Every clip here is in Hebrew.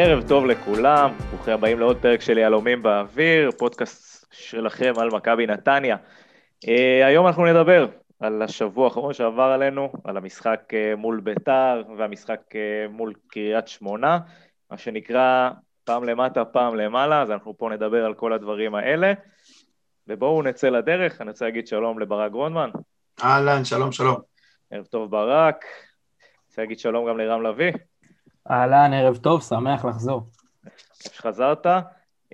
ערב טוב לכולם, ברוכים הבאים לעוד פרק של יהלומים באוויר, פודקאסט שלכם על מכבי נתניה. Uh, היום אנחנו נדבר על השבוע האחרון שעבר עלינו, על המשחק uh, מול ביתר והמשחק uh, מול קריית שמונה, מה שנקרא פעם למטה, פעם למעלה, אז אנחנו פה נדבר על כל הדברים האלה. ובואו נצא לדרך, אני רוצה להגיד שלום לברק גרונדמן. אהלן, שלום, שלום. ערב טוב ברק. אני רוצה להגיד שלום גם לרם לביא. אהלן, ערב טוב, שמח לחזור. שחזרת.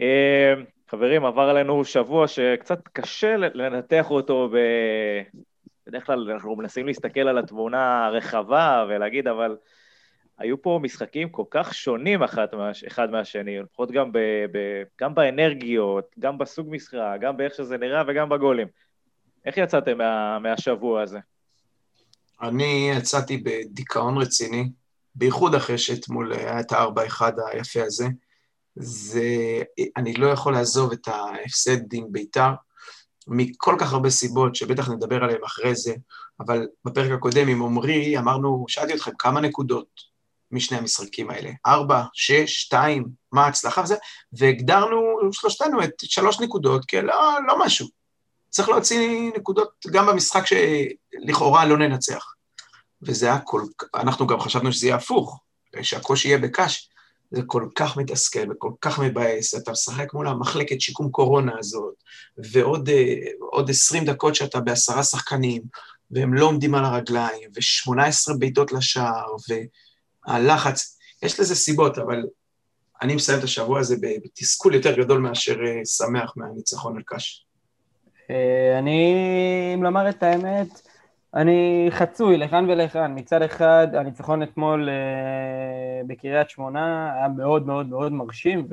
אה, חברים, עבר עלינו שבוע שקצת קשה לנתח אותו ב... בדרך כלל אנחנו מנסים להסתכל על התמונה הרחבה ולהגיד, אבל היו פה משחקים כל כך שונים אחד, מה... אחד מהשני, לפחות גם, ב... ב... גם באנרגיות, גם בסוג משחק, גם באיך שזה נראה וגם בגולים. איך יצאתם מה... מהשבוע הזה? אני יצאתי בדיכאון רציני. בייחוד אחרי שאתמול היה את הארבע אחד היפה הזה. זה, אני לא יכול לעזוב את ההפסד עם בית"ר, מכל כך הרבה סיבות, שבטח נדבר עליהן אחרי זה, אבל בפרק הקודם עם עמרי אמרנו, שאלתי אתכם כמה נקודות משני המשחקים האלה, ארבע, שש, שתיים, מה ההצלחה וזה, והגדרנו שלושתנו את שלוש נקודות כלא לא משהו. צריך להוציא נקודות גם במשחק שלכאורה לא ננצח. וזה היה כל כך, אנחנו גם חשבנו שזה יהיה הפוך, שהקושי יהיה בקש. זה כל כך מתסכל וכל כך מבאס, אתה משחק מול המחלקת שיקום קורונה הזאת, ועוד uh, 20 דקות שאתה בעשרה שחקנים, והם לא עומדים על הרגליים, ו-18 בעיטות לשער, והלחץ, יש לזה סיבות, אבל אני מסיים את השבוע הזה בתסכול יותר גדול מאשר uh, שמח מהניצחון על קש. אה, אני, אם לומר את האמת, אני חצוי לכאן ולכאן. מצד אחד, הניצחון אתמול uh, בקריית שמונה היה מאוד מאוד מאוד מרשים,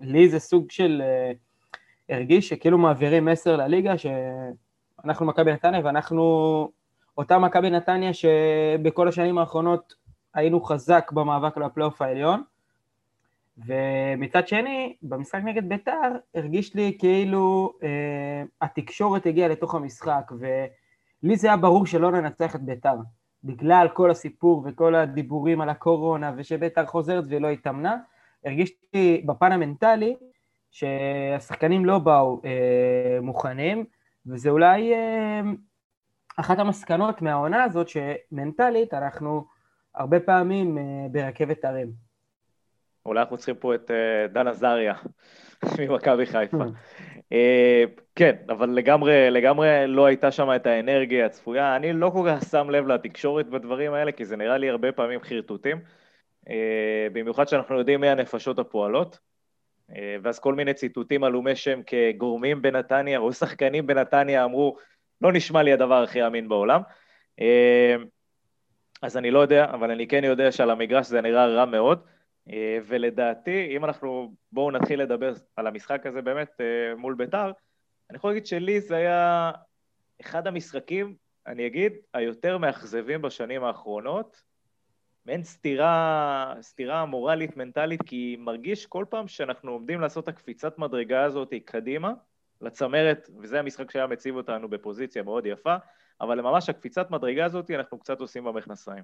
ולי זה סוג של... Uh, הרגיש שכאילו מעבירים מסר לליגה, שאנחנו מכבי נתניה ואנחנו אותה מכבי נתניה שבכל השנים האחרונות היינו חזק במאבק לפלייאוף העליון. ומצד שני, במשחק נגד ביתר, הרגיש לי כאילו אה, התקשורת הגיעה לתוך המשחק, ו... לי זה היה ברור שלא ננצח את ביתר, בגלל כל הסיפור וכל הדיבורים על הקורונה ושביתר חוזרת ולא התאמנה, הרגישתי בפן המנטלי שהשחקנים לא באו אה, מוכנים, וזה אולי אה, אחת המסקנות מהעונה הזאת, שמנטלית אנחנו הרבה פעמים אה, ברכבת הרים. אולי אנחנו צריכים פה את אה, דן עזריה ממכבי חיפה. אה, כן, אבל לגמרי, לגמרי לא הייתה שם את האנרגיה הצפויה. אני לא כל כך שם לב לתקשורת בדברים האלה, כי זה נראה לי הרבה פעמים חרטוטים. אה, במיוחד שאנחנו יודעים מי הנפשות הפועלות. אה, ואז כל מיני ציטוטים עלומי שם כגורמים בנתניה או שחקנים בנתניה אמרו, לא נשמע לי הדבר הכי אמין בעולם. אז אני לא יודע, אבל אני כן יודע שעל המגרש זה נראה רע מאוד. אה, ולדעתי, אם אנחנו, בואו נתחיל לדבר על המשחק הזה באמת אה, מול ביתר, אני יכול להגיד שלי זה היה אחד המשחקים, אני אגיד, היותר מאכזבים בשנים האחרונות. מעין סתירה, סתירה מורלית, מנטלית, כי מרגיש כל פעם שאנחנו עומדים לעשות את הקפיצת מדרגה הזאת קדימה, לצמרת, וזה המשחק שהיה מציב אותנו בפוזיציה מאוד יפה, אבל ממש הקפיצת מדרגה הזאת אנחנו קצת עושים במכנסיים.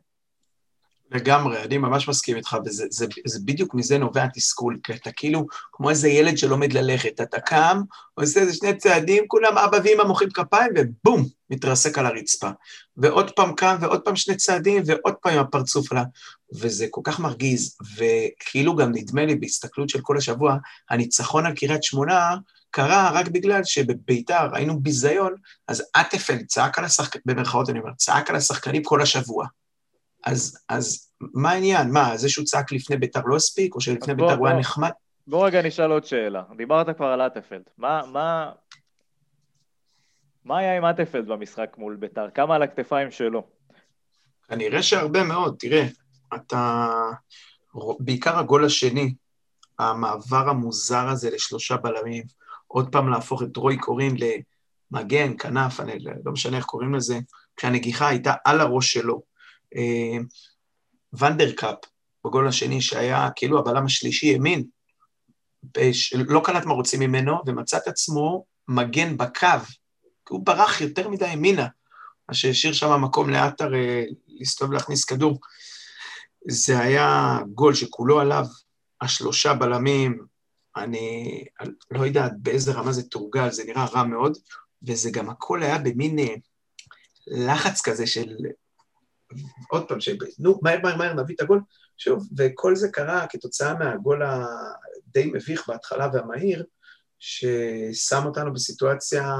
לגמרי, אני ממש מסכים איתך, וזה זה, זה בדיוק מזה נובע תסכול, כי אתה כאילו כמו איזה ילד שלומד ללכת, אתה קם, עושה איזה שני צעדים, כולם אבא ואמא מוחאים כפיים, ובום, מתרסק על הרצפה. ועוד פעם קם, ועוד פעם שני צעדים, ועוד פעם עם הפרצוף עליו. וזה כל כך מרגיז, וכאילו גם נדמה לי בהסתכלות של כל השבוע, הניצחון על קריית שמונה קרה רק בגלל שבביתר היינו ביזיון, אז אטפל צעק על השחקנים, במרכאות אני אומר, צעק על השחקנים כל השבוע. אז, אז מה העניין? מה, זה שהוא צעק לפני ביתר לא הספיק, או שלפני ביתר הוא היה נחמד? בוא רגע נשאל עוד שאלה. דיברת כבר על אטפלד. מה, מה, מה היה עם אטפלד במשחק מול ביתר? כמה על הכתפיים שלו? כנראה שהרבה מאוד. תראה, אתה... בעיקר הגול השני, המעבר המוזר הזה לשלושה בלמים, עוד פעם להפוך את רוי קורין למגן, כנף, אני לא משנה איך קוראים לזה, כשהנגיחה הייתה על הראש שלו. אה, ונדרקאפ, בגול השני, שהיה כאילו הבלם השלישי ימין, לא קלט מה רוצים ממנו, ומצא את עצמו מגן בקו, כי הוא ברח יותר מדי ימינה, מה שהשאיר שם מקום לעטר אה, להסתובב להכניס כדור. זה היה גול שכולו עליו, השלושה בלמים, אני לא יודעת באיזה רמה זה תורגל, זה נראה רע מאוד, וזה גם הכל היה במין אה, לחץ כזה של... עוד פעם, של נו, מהר, מהר, מהר, נביא את הגול. שוב, וכל זה קרה כתוצאה מהגול הדי מביך בהתחלה והמהיר, ששם אותנו בסיטואציה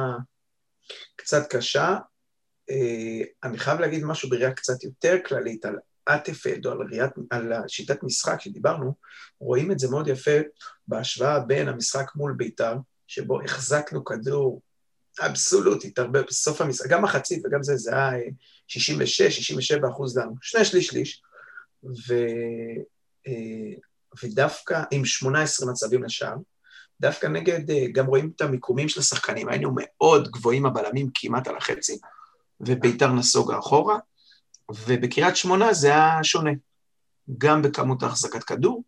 קצת קשה. אה, אני חייב להגיד משהו בראייה קצת יותר כללית על אטפלד או על, ראיית, על שיטת משחק שדיברנו, רואים את זה מאוד יפה בהשוואה בין המשחק מול בית"ר, שבו החזקנו כדור אבסולוטית, הרבה בסוף המשחק, גם מחצית וגם זה, זה היה 66-67 אחוז לנו, שני שליש שליש, ו, אה, ודווקא עם 18 מצבים לשער, דווקא נגד, אה, גם רואים את המיקומים של השחקנים, היינו מאוד גבוהים הבלמים כמעט על החצי, וביתר נסוגה אחורה, ובקריית שמונה זה היה שונה, גם בכמות החזקת כדור,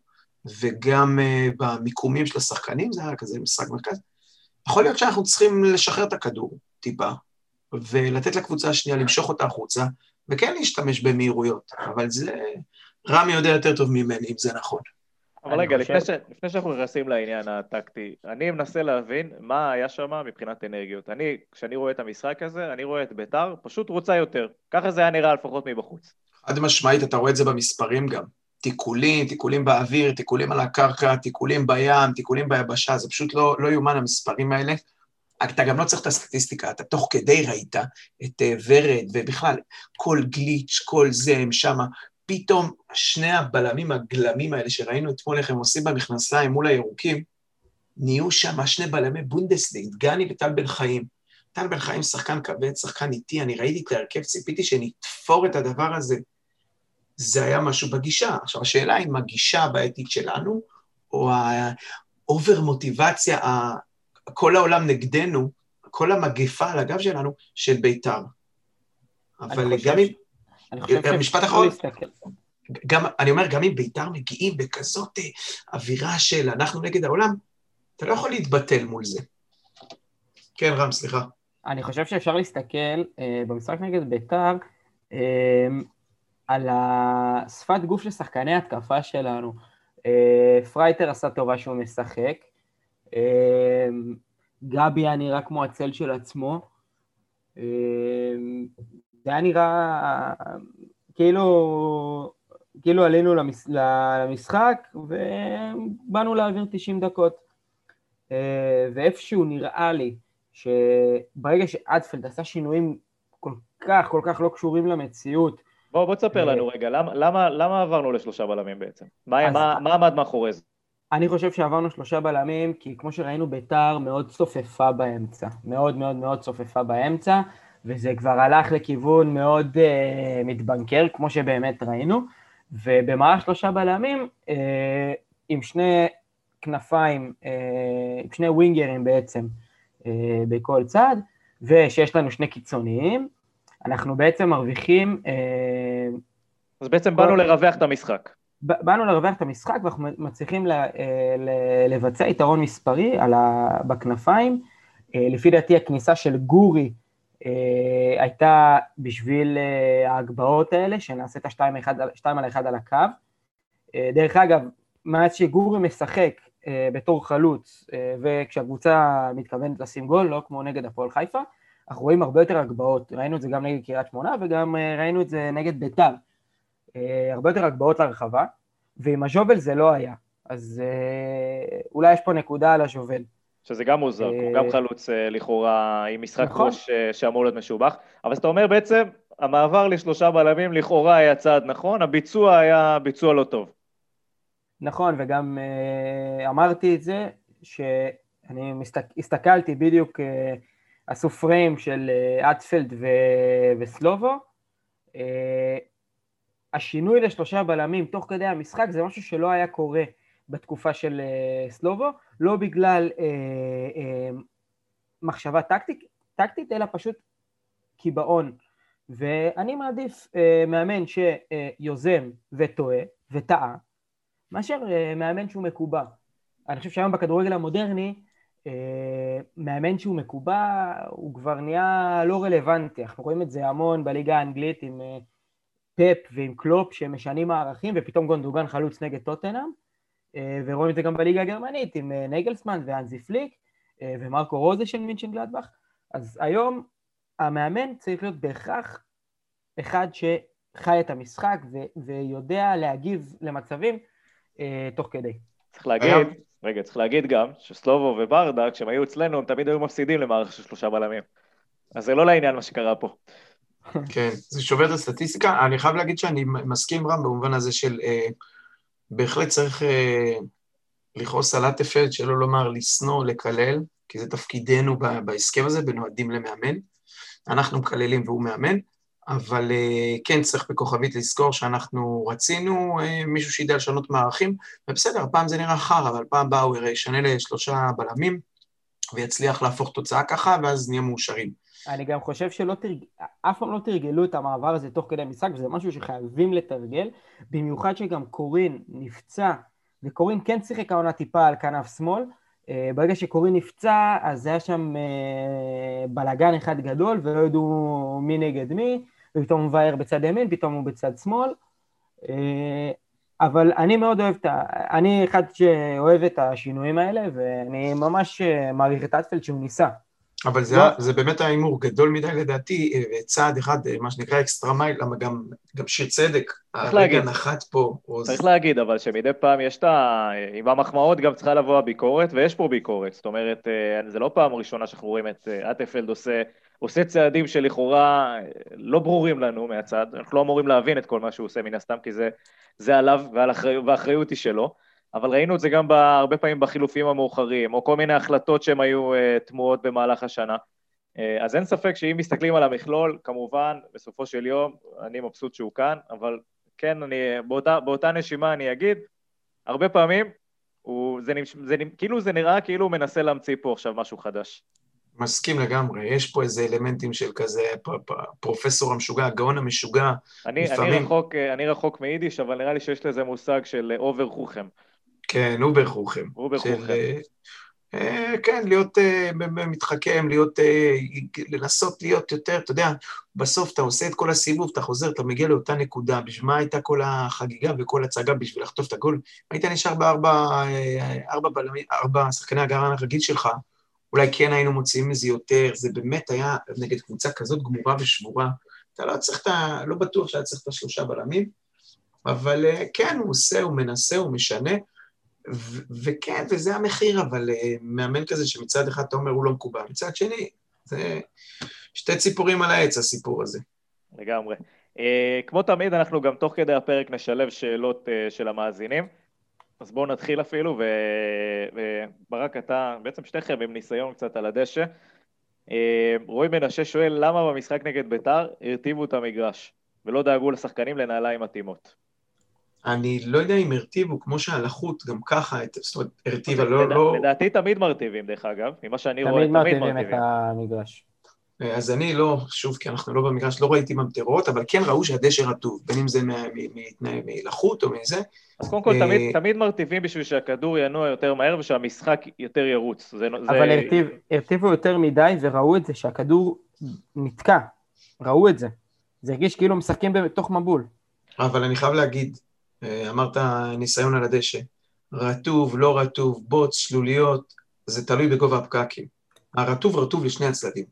וגם uh, במיקומים של השחקנים, זה היה כזה משחק מרכז. יכול להיות שאנחנו צריכים לשחרר את הכדור טיפה, ולתת לקבוצה השנייה למשוך אותה החוצה, וכן להשתמש במהירויות, אבל זה, רמי יודע יותר טוב ממני אם זה נכון. אבל רגע, חושב... לפני, ש... לפני שאנחנו נכנסים לעניין הטקטי, אני מנסה להבין מה היה שם מבחינת אנרגיות. אני, כשאני רואה את המשחק הזה, אני רואה את ביתר פשוט רוצה יותר. ככה זה היה נראה לפחות מבחוץ. חד משמעית, אתה רואה את זה במספרים גם. תיקולים, תיקולים באוויר, תיקולים על הקרקע, תיקולים בים, תיקולים ביבשה, זה פשוט לא, לא יאומן המספרים האלה. אתה גם לא צריך את הסטטיסטיקה, אתה תוך כדי ראית את uh, ורד, ובכלל, כל גליץ', כל זה, הם שמה. פתאום שני הבלמים הגלמים האלה שראינו אתמול איך הם עושים במכנסיים מול הירוקים, נהיו שם שני בלמי בונדסליג, גני וטל בן חיים. טל בן חיים שחקן כבד, שחקן איטי, אני ראיתי את ההרכב, ציפיתי שנתפור את הדבר הזה. זה היה משהו בגישה. עכשיו, השאלה אם הגישה הבעייתית שלנו, או ה over מוטיבציה, כל העולם נגדנו, כל המגפה על הגב שלנו, של בית"ר. אבל גם אם... אני חושב משפט אחרון. גם, אני אומר, גם אם בית"ר מגיעים בכזאת אה, אווירה של אנחנו נגד העולם, אתה לא יכול להתבטל מול זה. כן, רם, סליחה. אני חושב שאפשר להסתכל אה, במשחק נגד בית"ר אה, על השפת גוף של שחקני התקפה שלנו. אה, פרייטר עשה טובה שהוא משחק, אה, גבי היה נראה כמו הצל של עצמו, אה, זה היה נראה כאילו, כאילו עלינו למש, למשחק ובאנו להעביר 90 דקות. אה, ואיפשהו נראה לי שברגע שאדפלד עשה שינויים כל כך, כל כך לא קשורים למציאות, בוא, בוא תספר לנו רגע, למה, למה, למה עברנו לשלושה בלמים בעצם? מה, מה, מה עמד מאחורי זה? אני חושב שעברנו שלושה בלמים, כי כמו שראינו ביתר מאוד צופפה באמצע, מאוד מאוד מאוד צופפה באמצע, וזה כבר הלך לכיוון מאוד uh, מתבנקר, כמו שבאמת ראינו, ובמערך שלושה בלמים, uh, עם שני כנפיים, uh, עם שני ווינגרים בעצם uh, בכל צד, ושיש לנו שני קיצוניים, אנחנו בעצם מרוויחים... Uh, אז בעצם באנו לרווח את המשחק. באנו לרווח את המשחק ואנחנו מצליחים לבצע יתרון מספרי ה... בכנפיים. לפי דעתי הכניסה של גורי אה, הייתה בשביל אה, ההגבהות האלה, שנעשה את השתיים על אחד על הקו. אה, דרך אגב, מאז שגורי משחק בתור חלוץ, וכשהקבוצה מתכוונת לשים גול, לא כמו נגד הפועל חיפה, אנחנו רואים הרבה יותר הגבהות, ראינו את זה גם נגד קריית שמונה וגם ראינו את זה נגד ביתר. הרבה יותר הגבהות לרחבה, ועם הז'ובל זה לא היה. אז אולי יש פה נקודה על הז'ובל. שזה גם מוזר, הוא גם אה, חלוץ אה, לכאורה עם משחק נכון. ראש אה, שאמור להיות משובח, אבל אז אתה אומר בעצם, המעבר לשלושה בלמים לכאורה היה צעד נכון, הביצוע היה ביצוע לא טוב. נכון, וגם אמרתי את זה, שאני הסתכלתי בדיוק, עשו פריים של אטפלד ו... וסלובו, השינוי לשלושה בלמים תוך כדי המשחק זה משהו שלא היה קורה בתקופה של סלובו, לא בגלל אה, אה, מחשבה טקטיק, טקטית, אלא פשוט קיבעון. ואני מעדיף אה, מאמן שיוזם וטועה וטעה, מאשר אה, מאמן שהוא מקובע. אני חושב שהיום בכדורגל המודרני, אה, מאמן שהוא מקובע, הוא כבר נהיה לא רלוונטי. אנחנו רואים את זה המון בליגה האנגלית עם אה, פפ ועם קלופ שמשנים מערכים, ופתאום גונדוגן חלוץ נגד טוטנאם. ורואים את זה גם בליגה הגרמנית עם נייגלסמן והאנזי פליק ומרקו רוזה של מנשנגלדבך. אז היום המאמן צריך להיות בהכרח אחד שחי את המשחק ו- ויודע להגיב למצבים אה, תוך כדי. צריך להגיד, רגע, צריך להגיד גם שסלובו וברדה, כשהם היו אצלנו, הם תמיד היו מפסידים למערכת של שלושה בלמים. אז זה לא לעניין מה שקרה פה. כן, זה שובר את הסטטיסטיקה. אני חייב להגיד שאני מסכים רם במובן הזה של אה, בהחלט צריך אה, לכעוס על אטפלד, שלא לומר לשנוא, לקלל, כי זה תפקידנו בהסכם הזה, בנועדים למאמן. אנחנו מקללים והוא מאמן, אבל אה, כן צריך בכוכבית לזכור שאנחנו רצינו אה, מישהו שידע לשנות מערכים, ובסדר, הפעם זה נראה חרא, אבל פעם הוא ישנה לשלושה בלמים, ויצליח להפוך תוצאה ככה, ואז נהיה מאושרים. אני גם חושב שלא תרג... אף פעם לא תרגלו את המעבר הזה תוך כדי משחק, וזה משהו שחייבים לתרגל, במיוחד שגם קורין נפצע, וקורין כן שיחק העונה טיפה על כנף שמאל, אה, ברגע שקורין נפצע, אז היה שם אה, בלאגן אחד גדול, ולא ידעו מי נגד מי, ופתאום הוא מבאר בצד ימין, פתאום הוא בצד שמאל. אה, אבל אני מאוד אוהב את ה... אני אחד שאוהב את השינויים האלה, ואני ממש מעריך את אטפלד שהוא ניסה. אבל זה, לא. זה באמת היה הימור גדול מדי לדעתי, אה, צעד אחד, אה, מה שנקרא אקסטרה מייל, למה גם, גם שיר צדק, הרגע נחת פה. צריך. להגיד, אבל שמדי פעם יש את ה... עם המחמאות גם צריכה לבוא הביקורת, ויש פה ביקורת. זאת אומרת, אה, זה לא פעם ראשונה שאנחנו רואים את אטפלד עושה, עושה צעדים שלכאורה לא ברורים לנו מהצד, אנחנו לא אמורים להבין את כל מה שהוא עושה מן הסתם, כי זה, זה עליו והאחריות היא שלו. אבל ראינו את זה גם הרבה פעמים בחילופים המאוחרים, או כל מיני החלטות שהן היו uh, תמוהות במהלך השנה. Uh, אז אין ספק שאם מסתכלים על המכלול, כמובן, בסופו של יום, אני מבסוט שהוא כאן, אבל כן, אני, באותה, באותה נשימה אני אגיד, הרבה פעמים, הוא, זה, זה, כאילו זה נראה כאילו הוא מנסה להמציא פה עכשיו משהו חדש. מסכים לגמרי, יש פה איזה אלמנטים של כזה פרופסור המשוגע, הגאון המשוגע. אני, לפעמים... אני, רחוק, אני רחוק מיידיש, אבל נראה לי שיש לזה מושג של איבער חכם. כן, איבער חכם. איבער חכם. אה, אה, כן, להיות אה, מתחכם, להיות, לנסות להיות יותר, אתה יודע, בסוף אתה עושה את כל הסיבוב, אתה חוזר, אתה מגיע לאותה נקודה, בשביל מה הייתה כל החגיגה וכל הצגה בשביל לחטוף את הגול? היית נשאר בארבע ארבע בלמי, ארבע שחקני הגרן הרגיל שלך, אולי כן היינו מוציאים מזה יותר, זה באמת היה נגד קבוצה כזאת גמורה ושבורה, אתה לא צריך את ה... לא בטוח שהיה צריך את השלושה בלמים, אבל כן, הוא עושה, הוא מנסה, הוא משנה, וכן, וזה המחיר, אבל uh, מאמן כזה שמצד אחד אתה אומר הוא לא מקובל, מצד שני, זה שתי ציפורים על העץ הסיפור הזה. לגמרי. Uh, כמו תמיד, אנחנו גם תוך כדי הפרק נשלב שאלות uh, של המאזינים. אז בואו נתחיל אפילו, ו... וברק, אתה, בעצם שתיכם עם ניסיון קצת על הדשא. רועי מנשה שואל, למה במשחק נגד ביתר הרטיבו את המגרש ולא דאגו לשחקנים לנעליים מתאימות? אני לא יודע אם הרטיבו, כמו שהלחות גם ככה, זאת אומרת, הרטיבה, לא, לא... לדעתי תמיד מרטיבים, דרך אגב, ממה שאני רואה, תמיד מרטיבים. תמיד מרטיבים את המגרש. אז אני לא, שוב, כי אנחנו לא במגרש, לא ראיתי ממטרות, אבל כן ראו שהדשא רטוב, בין אם זה מלחות או מזה. אז קודם כל, תמיד, אה, תמיד מרטיבים בשביל שהכדור ינוע יותר מהר ושהמשחק יותר ירוץ. זה, אבל זה... הרטיב, הרטיבו יותר מדי וראו את זה שהכדור נתקע, ראו את זה. זה הרגיש כאילו משחקים בתוך מבול. אבל אני חייב להגיד, אמרת ניסיון על הדשא. רטוב, לא רטוב, בוץ, שלוליות, זה תלוי בגובה הפקקים. הרטוב רטוב לשני הצדדים.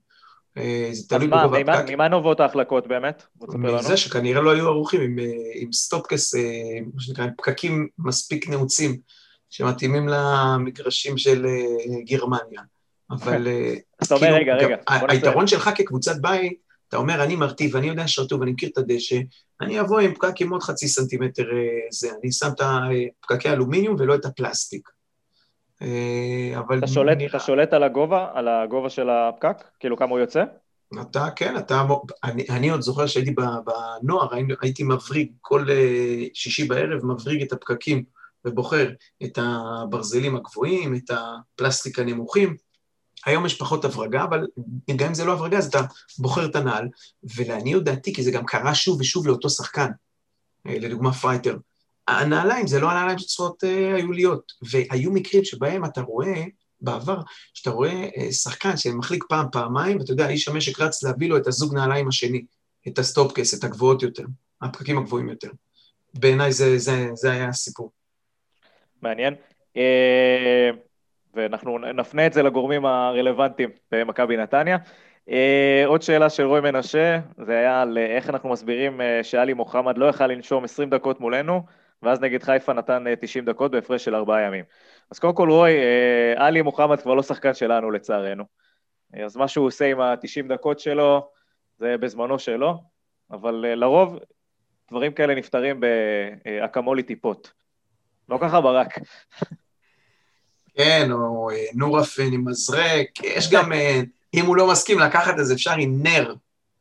אה, זה תלוי בגובה הפקקים. ממה נובעות ההחלקות באמת? מזה שכנראה לא היו ערוכים עם, אה, עם סטופקס, מה שנקרא, עם פקקים מספיק נעוצים, שמתאימים למגרשים של גרמניה. אבל כאילו, רגע, רגע. היתרון שלך כקבוצת בית, אתה אומר, אני מרטיב, אני יודע שרטוב, אני מכיר את הדשא, אני אבוא עם פקק עם עוד חצי סנטימטר אה, זה, אני שם את הפקקי אלומיניום ולא את הפלסטיק. אה, אבל... אתה שולט, נראה... אתה שולט על הגובה, על הגובה של הפקק? כאילו כמה הוא יוצא? אתה, כן, אתה, אני, אני עוד זוכר שהייתי בנוער, הייתי מבריג כל אה, שישי בערב, מבריג את הפקקים ובוחר את הברזלים הגבוהים, את הפלסטיק הנמוכים. היום יש פחות הברגה, אבל גם אם זה לא הברגה, אז אתה בוחר את הנעל, ולעניות דעתי, כי זה גם קרה שוב ושוב לאותו שחקן, אה, לדוגמה פרייטר, הנעליים זה לא הנעליים שצריכות אה, היו להיות, והיו מקרים שבהם אתה רואה, בעבר, שאתה רואה אה, שחקן שמחליק פעם, פעמיים, ואתה יודע, איש המשק רץ להביא לו את הזוג נעליים השני, את הסטופקס, את הגבוהות יותר, הפקקים הגבוהים יותר. בעיניי זה, זה, זה היה הסיפור. מעניין. אה, ואנחנו נפנה את זה לגורמים הרלוונטיים במכבי נתניה. אה, עוד שאלה של רוי מנשה, זה היה על איך אנחנו מסבירים שאלי מוחמד לא יכל לנשום 20 דקות מולנו, ואז נגד חיפה נתן 90 דקות בהפרש של ארבעה ימים. אז קודם כל, רוי, עלי מוחמד כבר לא שחקן שלנו לצערנו. אז מה שהוא עושה עם ה-90 דקות שלו, זה בזמנו שלו, אבל לרוב דברים כאלה נפתרים באקמולי טיפות. לא ככה ברק. כן, או אה, נורפן עם מזרק, יש גם, אה, אם הוא לא מסכים לקחת את זה, אפשר עם נר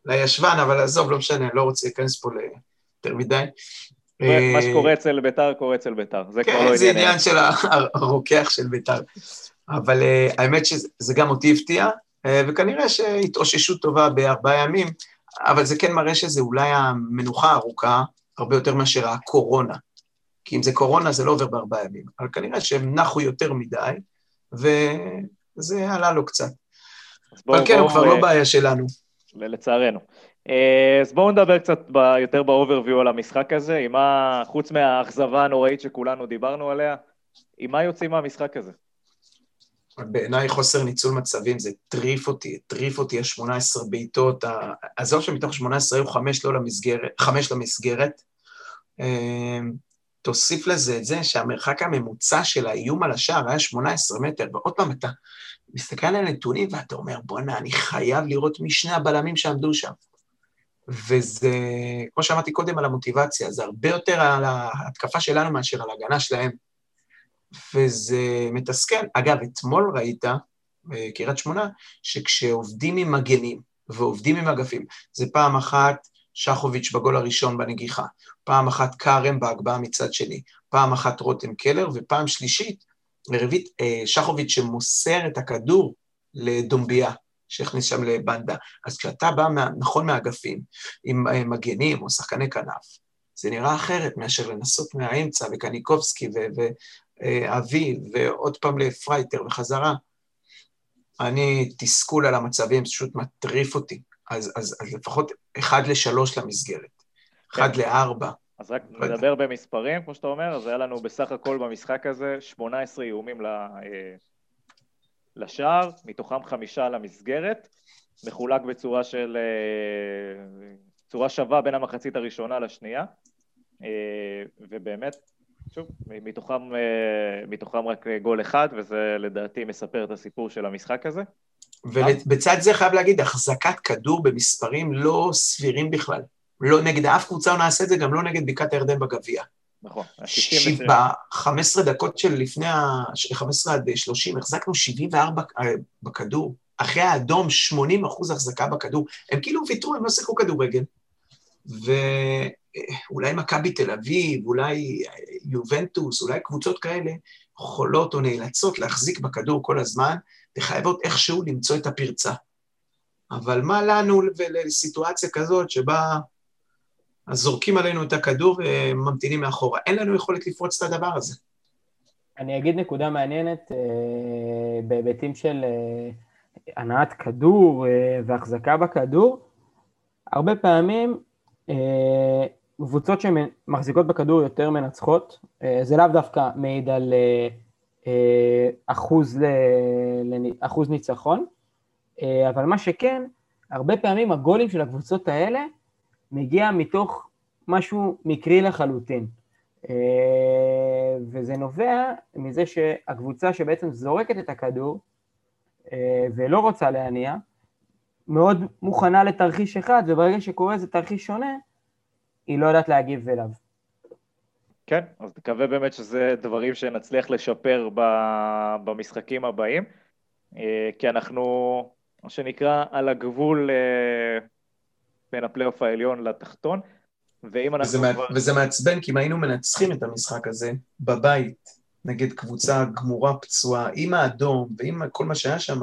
לישבן, אבל עזוב, לא משנה, לא רוצה להיכנס פה ליותר מדי. מה אה, שקורה אצל ביתר, קורה אצל ביתר. זה כבר לא עניין. כן, זה עניין של הרוקח של ביתר. אבל האמת שזה גם אותי הפתיע, וכנראה שהתאוששות טובה בארבעה ימים, אבל זה כן מראה שזה אולי המנוחה הארוכה הרבה יותר מאשר הקורונה. כי אם זה קורונה זה לא עובר בארבעה ימים, אבל כנראה שהם נחו יותר מדי, וזה עלה לו קצת. בוא, אבל כן, הוא כבר לא בעיה שלנו. לצערנו. אה, אז בואו נדבר קצת ב, יותר באוברוויו על המשחק הזה, עם מה, חוץ מהאכזבה הנוראית שכולנו דיברנו עליה, עם מה יוצאים מהמשחק הזה? בעיניי חוסר ניצול מצבים, זה הטריף אותי, הטריף אותי ה-18 בעיטות, עזוב שמתוך 18 היו חמש לא למסגרת, חמש למסגרת. תוסיף לזה את זה שהמרחק הממוצע של האיום על השער היה 18 מטר, ועוד פעם אתה מסתכל על הנתונים ואתה אומר, בואנה, אני חייב לראות מי שני הבלמים שעמדו שם. וזה, כמו שאמרתי קודם על המוטיבציה, זה הרבה יותר על ההתקפה שלנו מאשר על ההגנה שלהם. וזה מתסכל. אגב, אתמול ראית, בקריית שמונה, שכשעובדים עם מגנים ועובדים עם אגפים, זה פעם אחת שחוביץ' בגול הראשון בנגיחה, פעם אחת קארם בהגבהה מצד שני, פעם אחת רותם קלר, ופעם שלישית, רביעית, אה, שחוביץ' שמוסר את הכדור לדומביה, שהכניס שם לבנדה. אז כשאתה בא, מה, נכון מהאגפים, עם אה, מגנים או שחקני כנף, זה נראה אחרת מאשר לנסות מהאמצע, וקניקובסקי ואבי, ועוד פעם לפרייטר וחזרה. אני, תסכול על המצבים, פשוט מטריף אותי. אז, אז, אז לפחות אחד לשלוש למסגרת, אחד כן. לארבע. אז רק לא נדבר. במספרים, כמו שאתה אומר, אז היה לנו בסך הכל במשחק הזה 18 איומים אה, לשער, מתוכם חמישה למסגרת, מחולק בצורה של... אה, צורה שווה בין המחצית הראשונה לשנייה, אה, ובאמת, שוב, מתוכם, מתוכם רק גול אחד, וזה לדעתי מספר את הסיפור של המשחק הזה. ובצד זה חייב להגיד, החזקת כדור במספרים לא סבירים בכלל. לא נגד אף קבוצה לא נעשה את זה, גם לא נגד בקעת הירדן בגביע. נכון. ב-15 דקות של לפני ה... 15 עד 30, החזקנו 74 אה, בכדור. אחרי האדום, 80 אחוז החזקה בכדור. הם כאילו ויתרו, הם לא שיחקו כדורגל. ואולי מכבי תל אביב, אולי יובנטוס, אולי קבוצות כאלה, יכולות או נאלצות להחזיק בכדור כל הזמן, וחייבות איכשהו למצוא את הפרצה. אבל מה לנו ולסיטואציה כזאת שבה אז זורקים עלינו את הכדור וממתינים מאחורה. אין לנו יכולת לפרוץ את הדבר הזה. אני אגיד נקודה מעניינת אה, בהיבטים של אה, הנעת כדור אה, והחזקה בכדור. הרבה פעמים אה, קבוצות שמחזיקות בכדור יותר מנצחות, אה, זה לאו דווקא מעיד על אה, אה, אחוז, ל, אחוז ניצחון, אה, אבל מה שכן, הרבה פעמים הגולים של הקבוצות האלה מגיע מתוך משהו מקרי לחלוטין. אה, וזה נובע מזה שהקבוצה שבעצם זורקת את הכדור ולא רוצה להניע, מאוד מוכנה לתרחיש אחד, וברגע שקורה איזה תרחיש שונה, היא לא יודעת להגיב אליו. כן, אז נקווה באמת שזה דברים שנצליח לשפר במשחקים הבאים, אה, כי אנחנו, מה שנקרא, על הגבול אה, בין הפלייאוף העליון לתחתון, ואם אנחנו... וזה, כבר... וזה מעצבן, כי אם היינו מנצחים את המשחק הזה בבית, נגד קבוצה גמורה, פצועה, עם האדום ועם כל מה שהיה שם,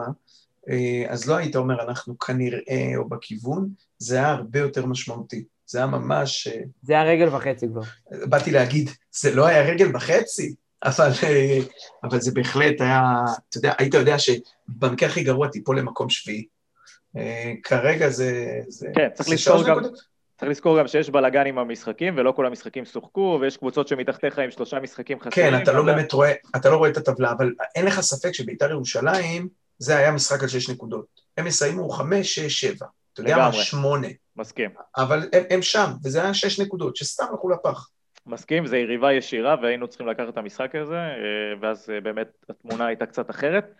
אה, אז לא היית אומר אנחנו כנראה או בכיוון, זה היה הרבה יותר משמעותי. זה היה ממש... אה, זה היה רגל וחצי כבר. באתי להגיד, זה לא היה רגל וחצי, אבל, אה, אבל זה בהחלט היה, אתה יודע, היית יודע שבמקרה הכי גרוע תיפול למקום שביעי. אה, כרגע זה... כן, צריך לזכור גם... צריך לזכור גם שיש בלאגן עם המשחקים, ולא כל המשחקים שוחקו, ויש קבוצות שמתחתיך עם שלושה משחקים חסרים. כן, אתה לא באמת רואה, אתה לא רואה את הטבלה, אבל אין לך ספק שבית"ר ירושלים, זה היה משחק על שש נקודות. הם יסיימו חמש, שש, שבע. אתה יודע מה? שמונה. מסכים. אבל הם, הם שם, וזה היה שש נקודות, שסתם הלכו לפח. מסכים, זו יריבה ישירה, והיינו צריכים לקחת את המשחק הזה, אה, ואז אה, באמת התמונה הייתה קצת אחרת.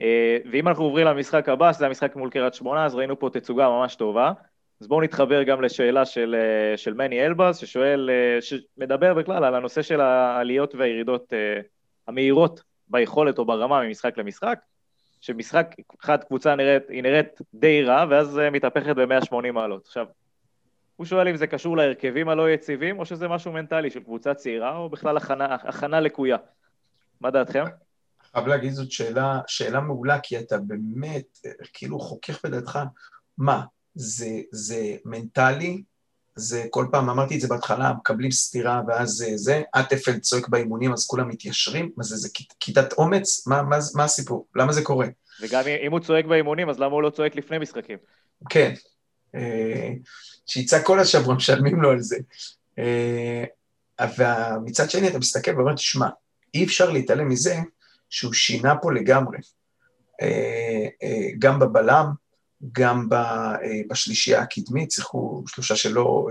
אה, ואם אנחנו עוברים למשחק הבא, שזה המשחק מול קריית שמונה, אז ראינו פה תצוגה ממש טובה. אז בואו נתחבר גם לשאלה של, של מני אלבז, ששואל, שמדבר בכלל על הנושא של העליות והירידות המהירות ביכולת או ברמה ממשחק למשחק. שמשחק אחד קבוצה נראית, היא נראית די רע, ואז מתהפכת ב-180 מעלות. עכשיו, הוא שואל אם זה קשור להרכבים הלא יציבים, או שזה משהו מנטלי של קבוצה צעירה, או בכלל הכנה, הכנה לקויה. מה דעתכם? חייב להגיד זאת שאלה, שאלה מעולה, כי אתה באמת, כאילו חוכך בדעתך, מה, זה, זה מנטלי, זה כל פעם, אמרתי את זה בהתחלה, מקבלים סטירה ואז זה, זה, אטפלד צועק באימונים אז כולם מתיישרים, מה זה, זה כיתת אומץ? מה, מה, מה הסיפור? למה זה קורה? וגם אם הוא צועק באימונים, אז למה הוא לא צועק לפני משחקים? כן. אה, שיצעק כל השבוע, משלמים לו על זה. אה, ומצד שני אתה מסתכל ואומר, תשמע, אי אפשר להתעלם מזה שהוא שינה פה לגמרי. אה, גם בבלם, גם בשלישייה הקדמית, שיחקו שלושה שלו,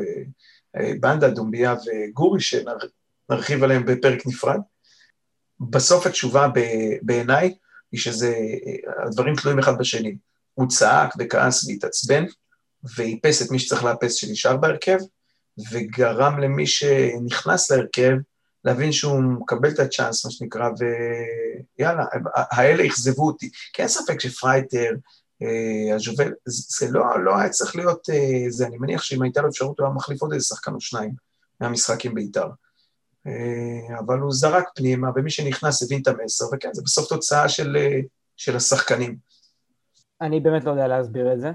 בנדה, דומביה וגורי, שנרחיב עליהם בפרק נפרד. בסוף התשובה בעיניי היא שזה, הדברים תלויים אחד בשני. הוא צעק וכעס והתעצבן, ואיפס את מי שצריך לאפס שנשאר בהרכב, וגרם למי שנכנס להרכב להבין שהוא מקבל את הצ'אנס, מה שנקרא, ויאללה, האלה אכזבו אותי. כי אין ספק שפרייטר, אה, הז'ובל, זה לא, לא היה צריך להיות אה, זה, אני מניח שאם הייתה לו אפשרות הוא היה מחליף עוד איזה שחקן או שניים מהמשחק עם בית"ר. אה, אבל הוא זרק פנימה, ומי שנכנס הבין את המסר, וכן, זה בסוף תוצאה של, של השחקנים. אני באמת לא יודע להסביר את זה.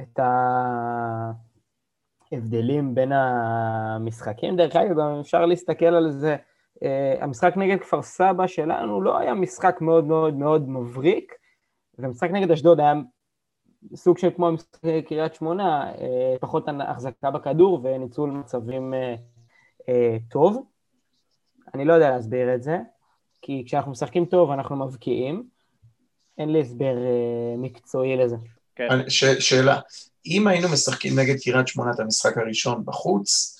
את ההבדלים בין המשחקים. דרך אגב, גם אפשר להסתכל על זה, המשחק נגד כפר סבא שלנו לא היה משחק מאוד מאוד מאוד מבריק, ומשחק נגד אשדוד היה סוג של כמו המשחק קריית שמונה, uh, פחות החזקה בכדור וניצול מצבים uh, uh, טוב. אני לא יודע להסביר את זה, כי כשאנחנו משחקים טוב אנחנו מבקיעים, אין לי הסבר uh, מקצועי לזה. כן. ש, שאלה, אם היינו משחקים נגד קריית שמונה את המשחק הראשון בחוץ,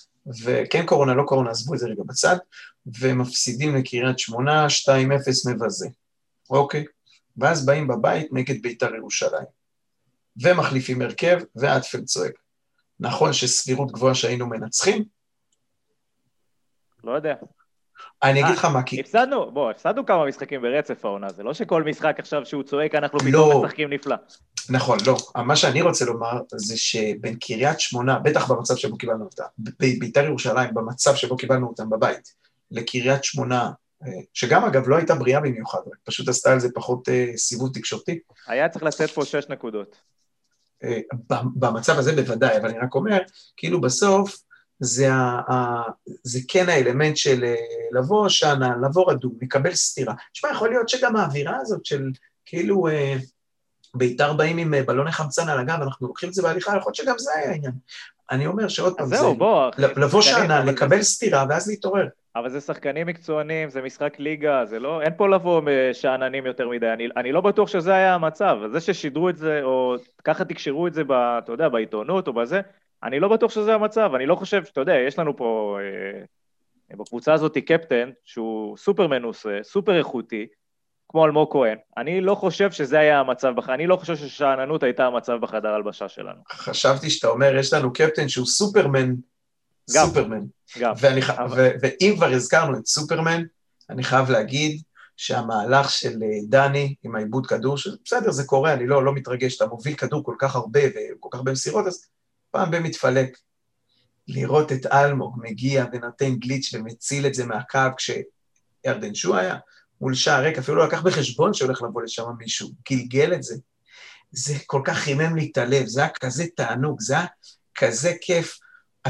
וכן קורונה, לא קורונה, עזבו את זה רגע בצד, ומפסידים לקריית שמונה, 2-0 מבזה, אוקיי? ואז באים בבית נגד בית"ר ירושלים, ומחליפים הרכב, ואטפלד צועק. נכון שסבירות גבוהה שהיינו מנצחים? לא יודע. אני אגיד לך מה, כי... הפסדנו, בוא, הפסדנו כמה משחקים ברצף העונה, זה לא שכל משחק עכשיו שהוא צועק אנחנו פתאום לא. משחקים נפלא. נכון, לא. מה שאני רוצה לומר זה שבין קריית שמונה, בטח במצב שבו קיבלנו אותה, בית"ר ירושלים, במצב שבו קיבלנו אותם בבית, לקריית שמונה, אה, שגם אגב לא הייתה בריאה במיוחד, רק פשוט עשתה על זה פחות אה, סיבוב תקשורתי. היה צריך לתת פה שש נקודות. אה, במצב הזה בוודאי, אבל אני רק אומר, כאילו בסוף, זה, ה, ה, זה כן האלמנט של לבוא שנה, לבוא רדום, לקבל סטירה. תשמע, יכול להיות שגם האווירה הזאת של כאילו אה, בית"ר באים עם בלוני חמצן על הגב, אנחנו לוקחים את זה בהליכה, יכול להיות שגם זה היה העניין. אני אומר שעוד פעם, זהו, זה, בוא, לבוא שנה, לקבל. סטירה ואז להתעורר. אבל זה שחקנים מקצוענים, זה משחק ליגה, זה לא, אין פה לבוא שאננים יותר מדי, אני, אני לא בטוח שזה היה המצב, זה ששידרו את זה, או ככה תקשרו את זה, ב, אתה יודע, בעיתונות או בזה, אני לא בטוח שזה המצב, אני לא חושב, אתה יודע, יש לנו פה אה, בקבוצה הזאת קפטן שהוא סופר מנוסה, סופר איכותי, כמו אלמוג כהן. אני לא חושב שזה היה המצב, בח... אני לא חושב ששאננות הייתה המצב בחדר הלבשה שלנו. חשבתי שאתה אומר, יש לנו קפטן שהוא סופרמן, גם, סופרמן. גם. ואני, אבל... ו... ואם כבר הזכרנו את סופרמן, אני חייב להגיד שהמהלך של אה, דני עם העיבוד כדור, שבסדר, זה קורה, אני לא, לא מתרגש, אתה מוביל כדור כל כך הרבה וכל כך הרבה מסירות, אז פעם במתפלק. לראות את אלמוג מגיע ונותן גליץ' ומציל את זה מהקו כשירדן שו היה מול שער ריק, אפילו לא לקח בחשבון שהולך לבוא לשם מישהו, גלגל את זה. זה כל כך חימם לי את הלב, זה היה כזה תענוג, זה היה כזה כיף.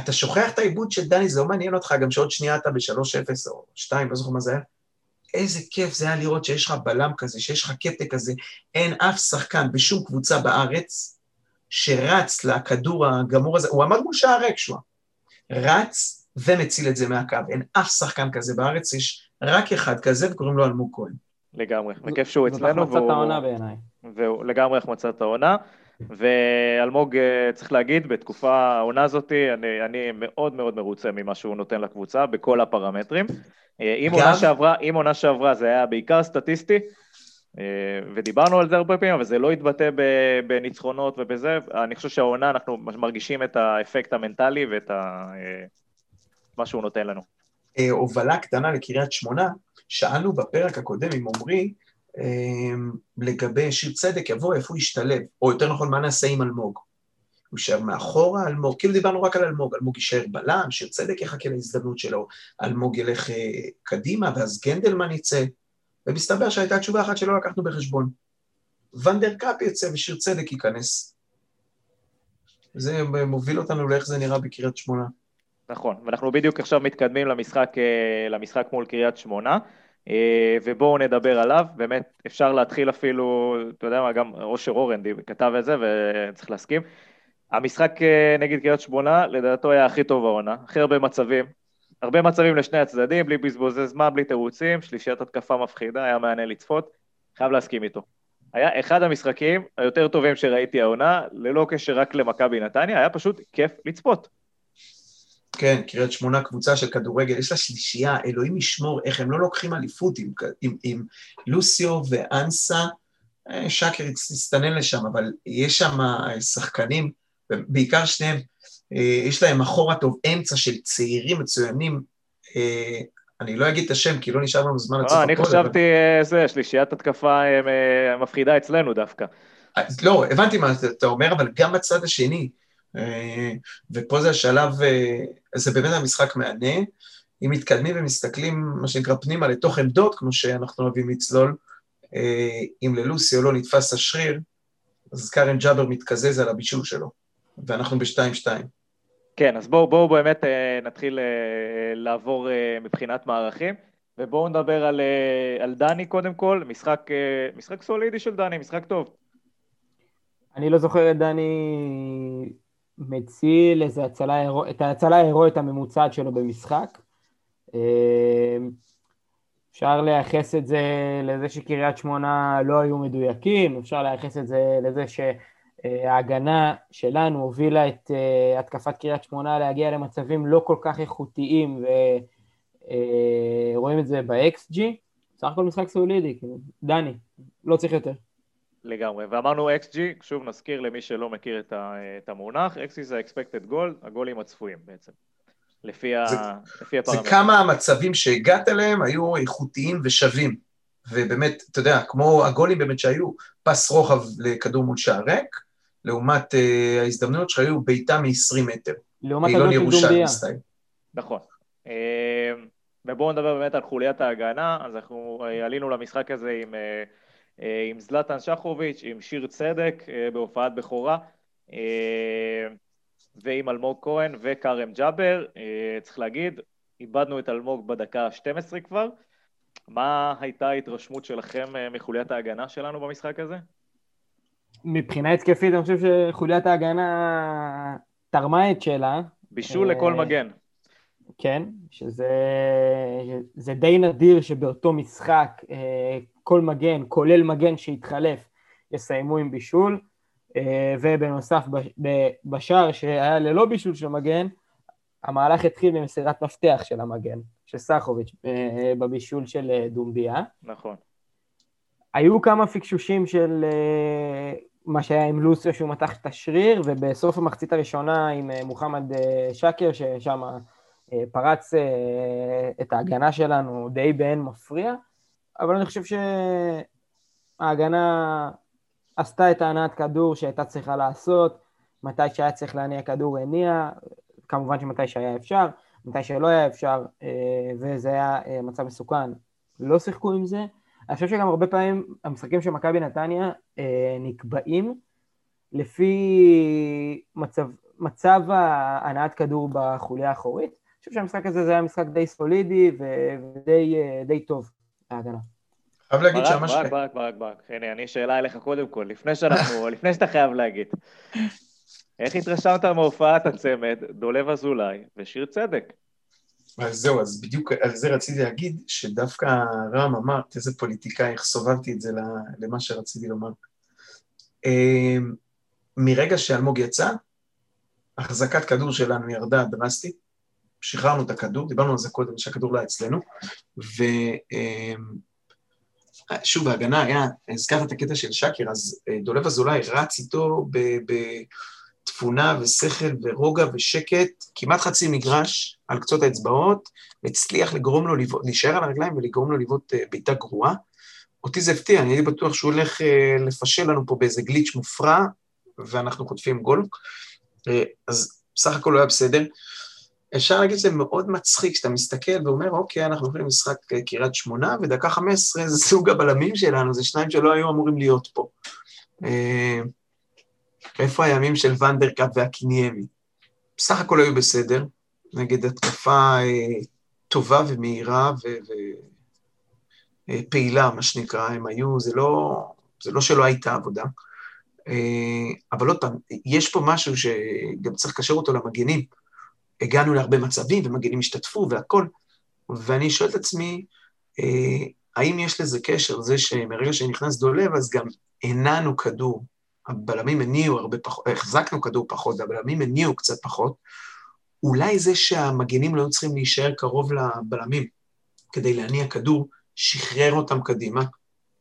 אתה שוכח את העיבוד של דני, זה לא מעניין אותך גם שעוד שנייה אתה ב-3-0 או 2, לא זוכר מה זה היה. איזה כיף זה היה לראות שיש לך בלם כזה, שיש לך קטע כזה. אין אף שחקן בשום קבוצה בארץ שרץ לכדור הגמור הזה, הוא עמד מול שער ריק שואה, רץ ומציל את זה מהקו. אין אף שחקן כזה בארץ, יש רק אחד כזה וקוראים לו אלמוג כהן. לגמרי, וכיף שהוא אצלנו. זאת החמצת העונה בעיניי. והוא לגמרי החמצת העונה. ואלמוג, אה, צריך להגיד, בתקופה העונה הזאת, אני, אני מאוד מאוד מרוצה ממה שהוא נותן לקבוצה בכל הפרמטרים. אה, אם עונה שעברה, אם עונה שעברה זה היה בעיקר סטטיסטי, אה, ודיברנו על זה הרבה פעמים, אבל זה לא התבטא בניצחונות ובזה. אני חושב שהעונה, אנחנו מרגישים את האפקט המנטלי ואת ה... מה שהוא נותן לנו. הובלה קטנה לקריית שמונה, שאלנו בפרק הקודם עם עמרי, לגבי שיר צדק יבוא, איפה הוא ישתלב, או יותר נכון, מה נעשה עם אלמוג? הוא יישאר מאחורה, אלמוג, כאילו דיברנו רק על אלמוג, אלמוג יישאר בלם, שיר צדק יחכה להזדמנות שלו, אלמוג ילך אה, קדימה, ואז גנדלמן יצא, ומסתבר שהייתה תשובה אחת שלא לקחנו בחשבון. ונדר קאפ יצא ושיר צדק ייכנס. זה מוביל אותנו לאיך זה נראה בקריית שמונה. נכון, ואנחנו בדיוק עכשיו מתקדמים למשחק, אה, למשחק מול קריית שמונה. אה, ובואו נדבר עליו, באמת אפשר להתחיל אפילו, אתה יודע מה, גם אושר אורן כתב את זה וצריך להסכים. המשחק אה, נגד קריית שמונה, לדעתו היה הכי טוב העונה, הכי הרבה מצבים, הרבה מצבים לשני הצדדים, בלי בזבוזי זמן, בלי תירוצים, שלישיית התקפה מפחידה, היה מעניין לצפות, חייב להסכים איתו. היה אחד המשחקים היותר טובים שראיתי העונה, ללא קשר רק למכבי נתניה, היה פשוט כיף לצפות. כן, קריית שמונה קבוצה של כדורגל, יש לה שלישייה, אלוהים ישמור איך הם לא לוקחים אליפות עם, עם, עם לוסיו ואנסה, אה, שקר הסתנן לשם, אבל יש שם אה, שחקנים, בעיקר שניהם, אה, יש להם אחורה טוב, אמצע של צעירים מצוינים, אני לא אגיד את השם כי לא נשאר לנו זמן לצאת הכל. אני חשבתי, זה, שלישיית התקפה מפחידה אצלנו דווקא. לא, הבנתי מה אתה אומר, אבל גם בצד השני, ופה זה השלב, זה באמת המשחק מהנה. אם מתקדמים ומסתכלים, מה שנקרא, פנימה לתוך עמדות, כמו שאנחנו אוהבים לצלול, אה, אם ללוסיו לא נתפס השריר, אז קארן ג'אבר מתקזז על הבישול שלו, ואנחנו ב-2-2. כן, אז בואו בוא באמת נתחיל לעבור מבחינת מערכים, ובואו נדבר על, על דני קודם כל, משחק, משחק סולידי של דני, משחק טוב. אני לא זוכר את דני מציל איזה הצלה, את ההצלה ההירואית הממוצעת שלו במשחק. אה, אפשר לייחס את זה לזה שקריית שמונה לא היו מדויקים, אפשר לייחס את זה לזה שההגנה שלנו הובילה את אה, התקפת קריית שמונה להגיע למצבים לא כל כך איכותיים ורואים אה, את זה ב-XG. בסך הכל משחק סולידי, כאילו, דני, לא צריך יותר. לגמרי, ואמרנו XG, שוב נזכיר למי שלא מכיר את המונח, XG זה expected goal, הגולים הצפויים בעצם, לפי, זה, ה... לפי הפרמטר. זה כמה המצבים שהגעת אליהם היו איכותיים ושווים, ובאמת, אתה יודע, כמו הגולים באמת שהיו, פס רוחב לכדור מול שער ריק, לעומת uh, ההזדמנויות שהיו בעיטה מ-20 מטר. לעומת הגול של דומביה. נכון. Uh, ובואו נדבר באמת על חוליית ההגנה, אז אנחנו uh, עלינו למשחק הזה עם... Uh, אה, עם זלטן שחוביץ', עם שיר צדק אה, בהופעת בכורה, אה, ועם אלמוג כהן וכרם ג'אבר. צריך להגיד, איבדנו את אלמוג בדקה ה-12 כבר. מה הייתה ההתרשמות שלכם מחוליית ההגנה שלנו במשחק הזה? מבחינה התקפית, אני חושב שחוליית ההגנה תרמה את שלה. בישול לכל מגן. כן, שזה די נדיר שבאותו משחק כל מגן, כולל מגן שהתחלף, יסיימו עם בישול, אה, ובנוסף בשער שהיה ללא בישול של מגן, המהלך התחיל במסירת מפתח של המגן, של סחוביץ', אה, בבישול של אה, דומביה. נכון. היו כמה פיקשושים של מה שהיה עם לוסיו שהוא מתח את השריר, ובסוף המחצית הראשונה עם מוחמד שקר, ששם פרץ את ההגנה שלנו די באין מפריע. אבל אני חושב שההגנה עשתה את ההנעת כדור שהייתה צריכה לעשות, מתי שהיה צריך להניע כדור הניע, כמובן שמתי שהיה אפשר, מתי שלא היה אפשר, אה, וזה היה אה, מצב מסוכן, לא שיחקו עם זה. אני חושב שגם הרבה פעמים המשחקים של מכבי נתניה אה, נקבעים לפי מצב, מצב הנעת כדור בחוליה האחורית. חושב שהמשחק הזה זה היה משחק די סולידי ודי טוב. ההגנה. חייב להגיד שהמשחק... ברק, ברק, ברק, ברק. הנה, אני שאלה אליך קודם כל, לפני שאנחנו, לפני שאתה חייב להגיד. איך התרשמת מהופעת הצמד דולב אזולאי ושיר צדק? אז זהו, אז בדיוק על זה רציתי להגיד, שדווקא רם אמר, איזה פוליטיקאי, איך סובבתי את זה למה שרציתי לומר. אמ, מרגע שאלמוג יצא, החזקת כדור שלנו ירדה דרסטית, שחררנו את הכדור, דיברנו על זה קודם, שהכדור לא היה אצלנו, ושוב, אמ, ההגנה היה, הזכרת את הקטע של שקר, אז אה, דולב אזולאי רץ איתו בתבונה ושכל ורוגע ושקט, כמעט חצי מגרש על קצות האצבעות, והצליח לגרום לו, להישאר על הרגליים ולגרום לו לבעוט אה, בעיטה גרועה. אותי זה הפתיע, אני הייתי בטוח שהוא הולך אה, לפשל לנו פה באיזה גליץ' מופרע, ואנחנו חוטפים גול. אז בסך הכל הוא היה בסדר. אפשר להגיד שזה מאוד מצחיק כשאתה מסתכל ואומר, אוקיי, אנחנו הולכים למשחק אה, קריית שמונה, ודקה חמש עשרה זה סוג הבלמים שלנו, זה שניים שלא היו אמורים להיות פה. אה, איפה הימים של ונדרקאפ והקיניימי? בסך הכל היו בסדר, נגד התקפה אה, טובה ומהירה ופעילה, מה שנקרא, הם היו, זה לא, זה לא שלא הייתה עבודה. אבל עוד פעם, יש פה משהו שגם צריך לקשר אותו למגנים. הגענו להרבה מצבים, ומגנים השתתפו והכול, ואני שואל את עצמי, אה, האם יש לזה קשר, זה שמרגע שנכנס דולב, אז גם הנענו כדור, הבלמים הניעו הרבה פחות, החזקנו כדור פחות, הבלמים הניעו קצת פחות, אולי זה שהמגנים לא צריכים להישאר קרוב לבלמים כדי להניע כדור, שחרר אותם קדימה,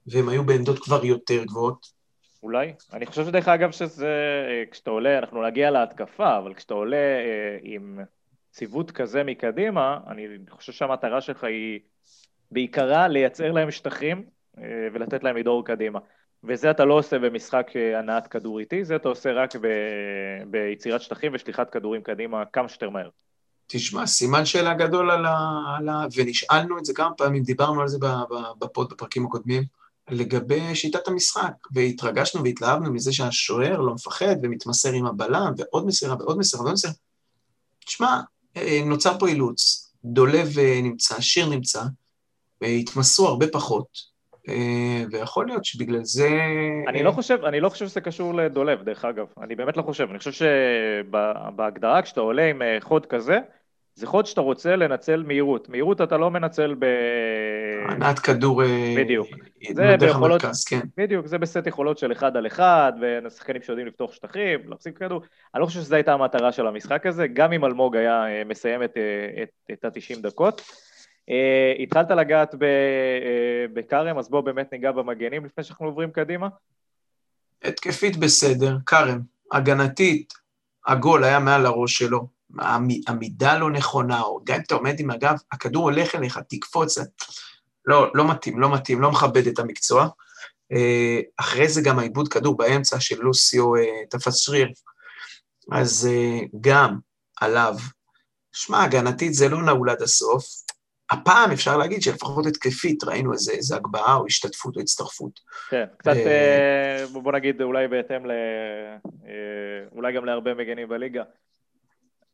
והם היו בעמדות כבר יותר גבוהות, אולי. אני חושב שדרך אגב שזה, אה, כשאתה עולה, אנחנו נגיע להתקפה, אבל כשאתה עולה אה, עם ציוות כזה מקדימה, אני חושב שהמטרה שלך היא בעיקרה לייצר להם שטחים אה, ולתת להם לדהור קדימה. וזה אתה לא עושה במשחק הנעת כדור איטי, זה אתה עושה רק ב... ביצירת שטחים ושליחת כדורים קדימה כמה שיותר מהר. תשמע, סימן שאלה גדול על ה... על ה... ונשאלנו את זה כמה פעמים, דיברנו על זה בפוד, בפרקים הקודמים. לגבי שיטת המשחק, והתרגשנו והתלהבנו מזה שהשוער לא מפחד ומתמסר עם הבלם, ועוד מסירה ועוד מסירה ועוד מסירה. תשמע, אה, נוצר פה אילוץ, דולב אה, נמצא, שיר נמצא, והתמסרו הרבה פחות, אה, ויכול להיות שבגלל זה... אני לא חושב, אני לא חושב שזה קשור לדולב, דרך אגב, אני באמת לא חושב, אני חושב שבהגדרה, כשאתה עולה עם חוד כזה, זה חוד שאתה רוצה לנצל מהירות. מהירות אתה לא מנצל ב... ענת כדור... אה, בדיוק. זה ביכולות... המרכז, כן. בדיוק, זה בסט יכולות של אחד על אחד, ושחקנים שיודעים לפתוח שטחים, להחזיק כדור. אני לא חושב שזו הייתה המטרה של המשחק הזה, גם אם אלמוג היה אה, מסיים את, אה, את, את ה-90 דקות. התחלת לגעת בכרם, אז בואו באמת ניגע במגנים לפני שאנחנו עוברים קדימה. התקפית בסדר, כרם, הגנתית, הגול היה מעל הראש שלו. עמידה לא נכונה, או גם אם אתה עומד עם הגב, הכדור הולך אליך, תקפוץ. לא, לא מתאים, לא מתאים, לא מכבד את המקצוע. אה, אחרי זה גם העיבוד כדור באמצע של לוסיו אה, תפס שריר, אז אה, גם עליו. שמע, הגנתית זה לא נעול עד הסוף. הפעם אפשר להגיד שלפחות התקפית ראינו איזה, איזה הגבהה או השתתפות או הצטרפות. כן, קצת, בוא נגיד אולי בהתאם ל... אולי גם להרבה מגנים בליגה.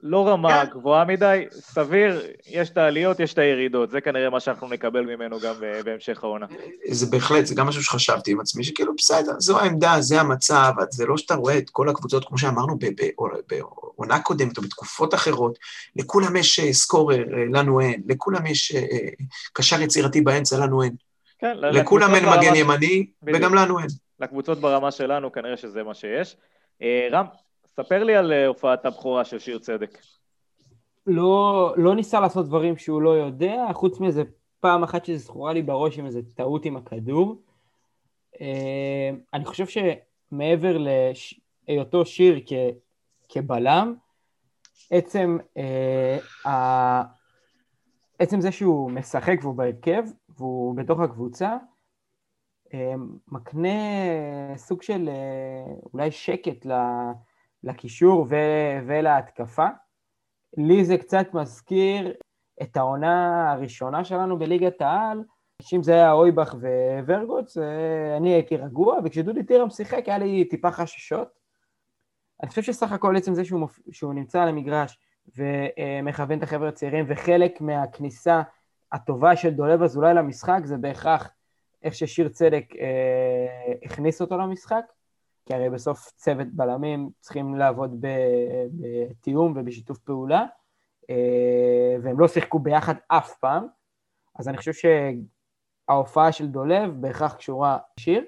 לא רמה כן. גבוהה מדי, סביר, יש את העליות, יש את הירידות, זה כנראה מה שאנחנו נקבל ממנו גם בהמשך העונה. זה בהחלט, זה גם משהו שחשבתי עם עצמי, שכאילו בסדר, זו העמדה, זה המצב, זה לא שאתה רואה את כל הקבוצות, כמו שאמרנו בעונה קודמת או בתקופות אחרות, לכולם יש אה, סקורר, אה, לנו אין, לכולם יש אה, קשר יצירתי באמצע, לנו אין. כן, לכולם אין מגן ימני, וגם לנו אין. לקבוצות ברמה שלנו כנראה שזה מה שיש. רם, ספר לי על אה, הופעת הבכורה של שיר צדק. לא, לא ניסה לעשות דברים שהוא לא יודע, חוץ מאיזה פעם אחת שזה זכורה לי בראש עם איזה טעות עם הכדור. אה, אני חושב שמעבר להיותו שיר כ, כבלם, עצם, אה, עצם זה שהוא משחק והוא בהרכב, והוא בתוך הקבוצה, אה, מקנה סוג של אולי שקט. לקישור ו- ולהתקפה. לי זה קצת מזכיר את העונה הראשונה שלנו בליגת העל, שאם זה היה אויבך וורגוץ, אה, אני הייתי רגוע, וכשדודי טירם שיחק היה לי טיפה חששות. אני חושב שסך הכל עצם זה שהוא, מופ... שהוא נמצא על המגרש ומכוון את החבר'ה הצעירים, וחלק מהכניסה הטובה של דולב אזולאי למשחק זה בהכרח איך ששיר צדק אה, הכניס אותו למשחק. כי הרי בסוף צוות בלמים צריכים לעבוד בתיאום ובשיתוף פעולה, אה, והם לא שיחקו ביחד אף פעם, אז אני חושב שההופעה של דולב בהכרח קשורה לשיר,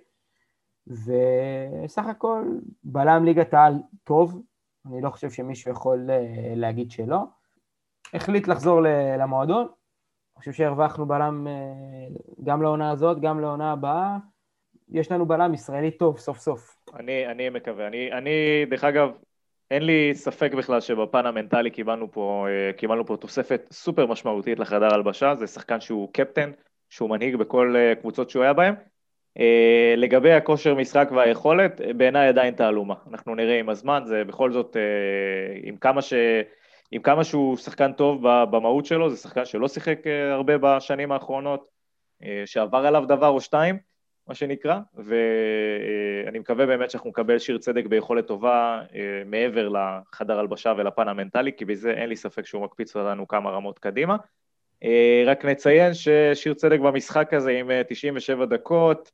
וסך הכל בלם ליגת העל טוב, אני לא חושב שמישהו יכול אה, להגיד שלא. החליט לחזור למועדון, אני חושב שהרווחנו בלם אה, גם לעונה הזאת, גם לעונה הבאה. יש לנו בלם ישראלי טוב סוף סוף. אני, אני מקווה. אני, אני, דרך אגב, אין לי ספק בכלל שבפן המנטלי קיבלנו פה, אה, קיבלנו פה תוספת סופר משמעותית לחדר הלבשה, זה שחקן שהוא קפטן, שהוא מנהיג בכל קבוצות שהוא היה בהן. אה, לגבי הכושר משחק והיכולת, בעיניי עדיין תעלומה. אנחנו נראה עם הזמן, זה בכל זאת, אה, עם כמה, ש... עם כמה שהוא שחקן טוב במהות שלו, זה שחקן שלא שיחק אה, הרבה בשנים האחרונות, שעבר עליו דבר או שתיים, מה שנקרא, ואני מקווה באמת שאנחנו נקבל שיר צדק ביכולת טובה מעבר לחדר הלבשה ולפן המנטלי, כי בזה אין לי ספק שהוא מקפיץ אותנו כמה רמות קדימה. רק נציין ששיר צדק במשחק הזה עם 97 דקות,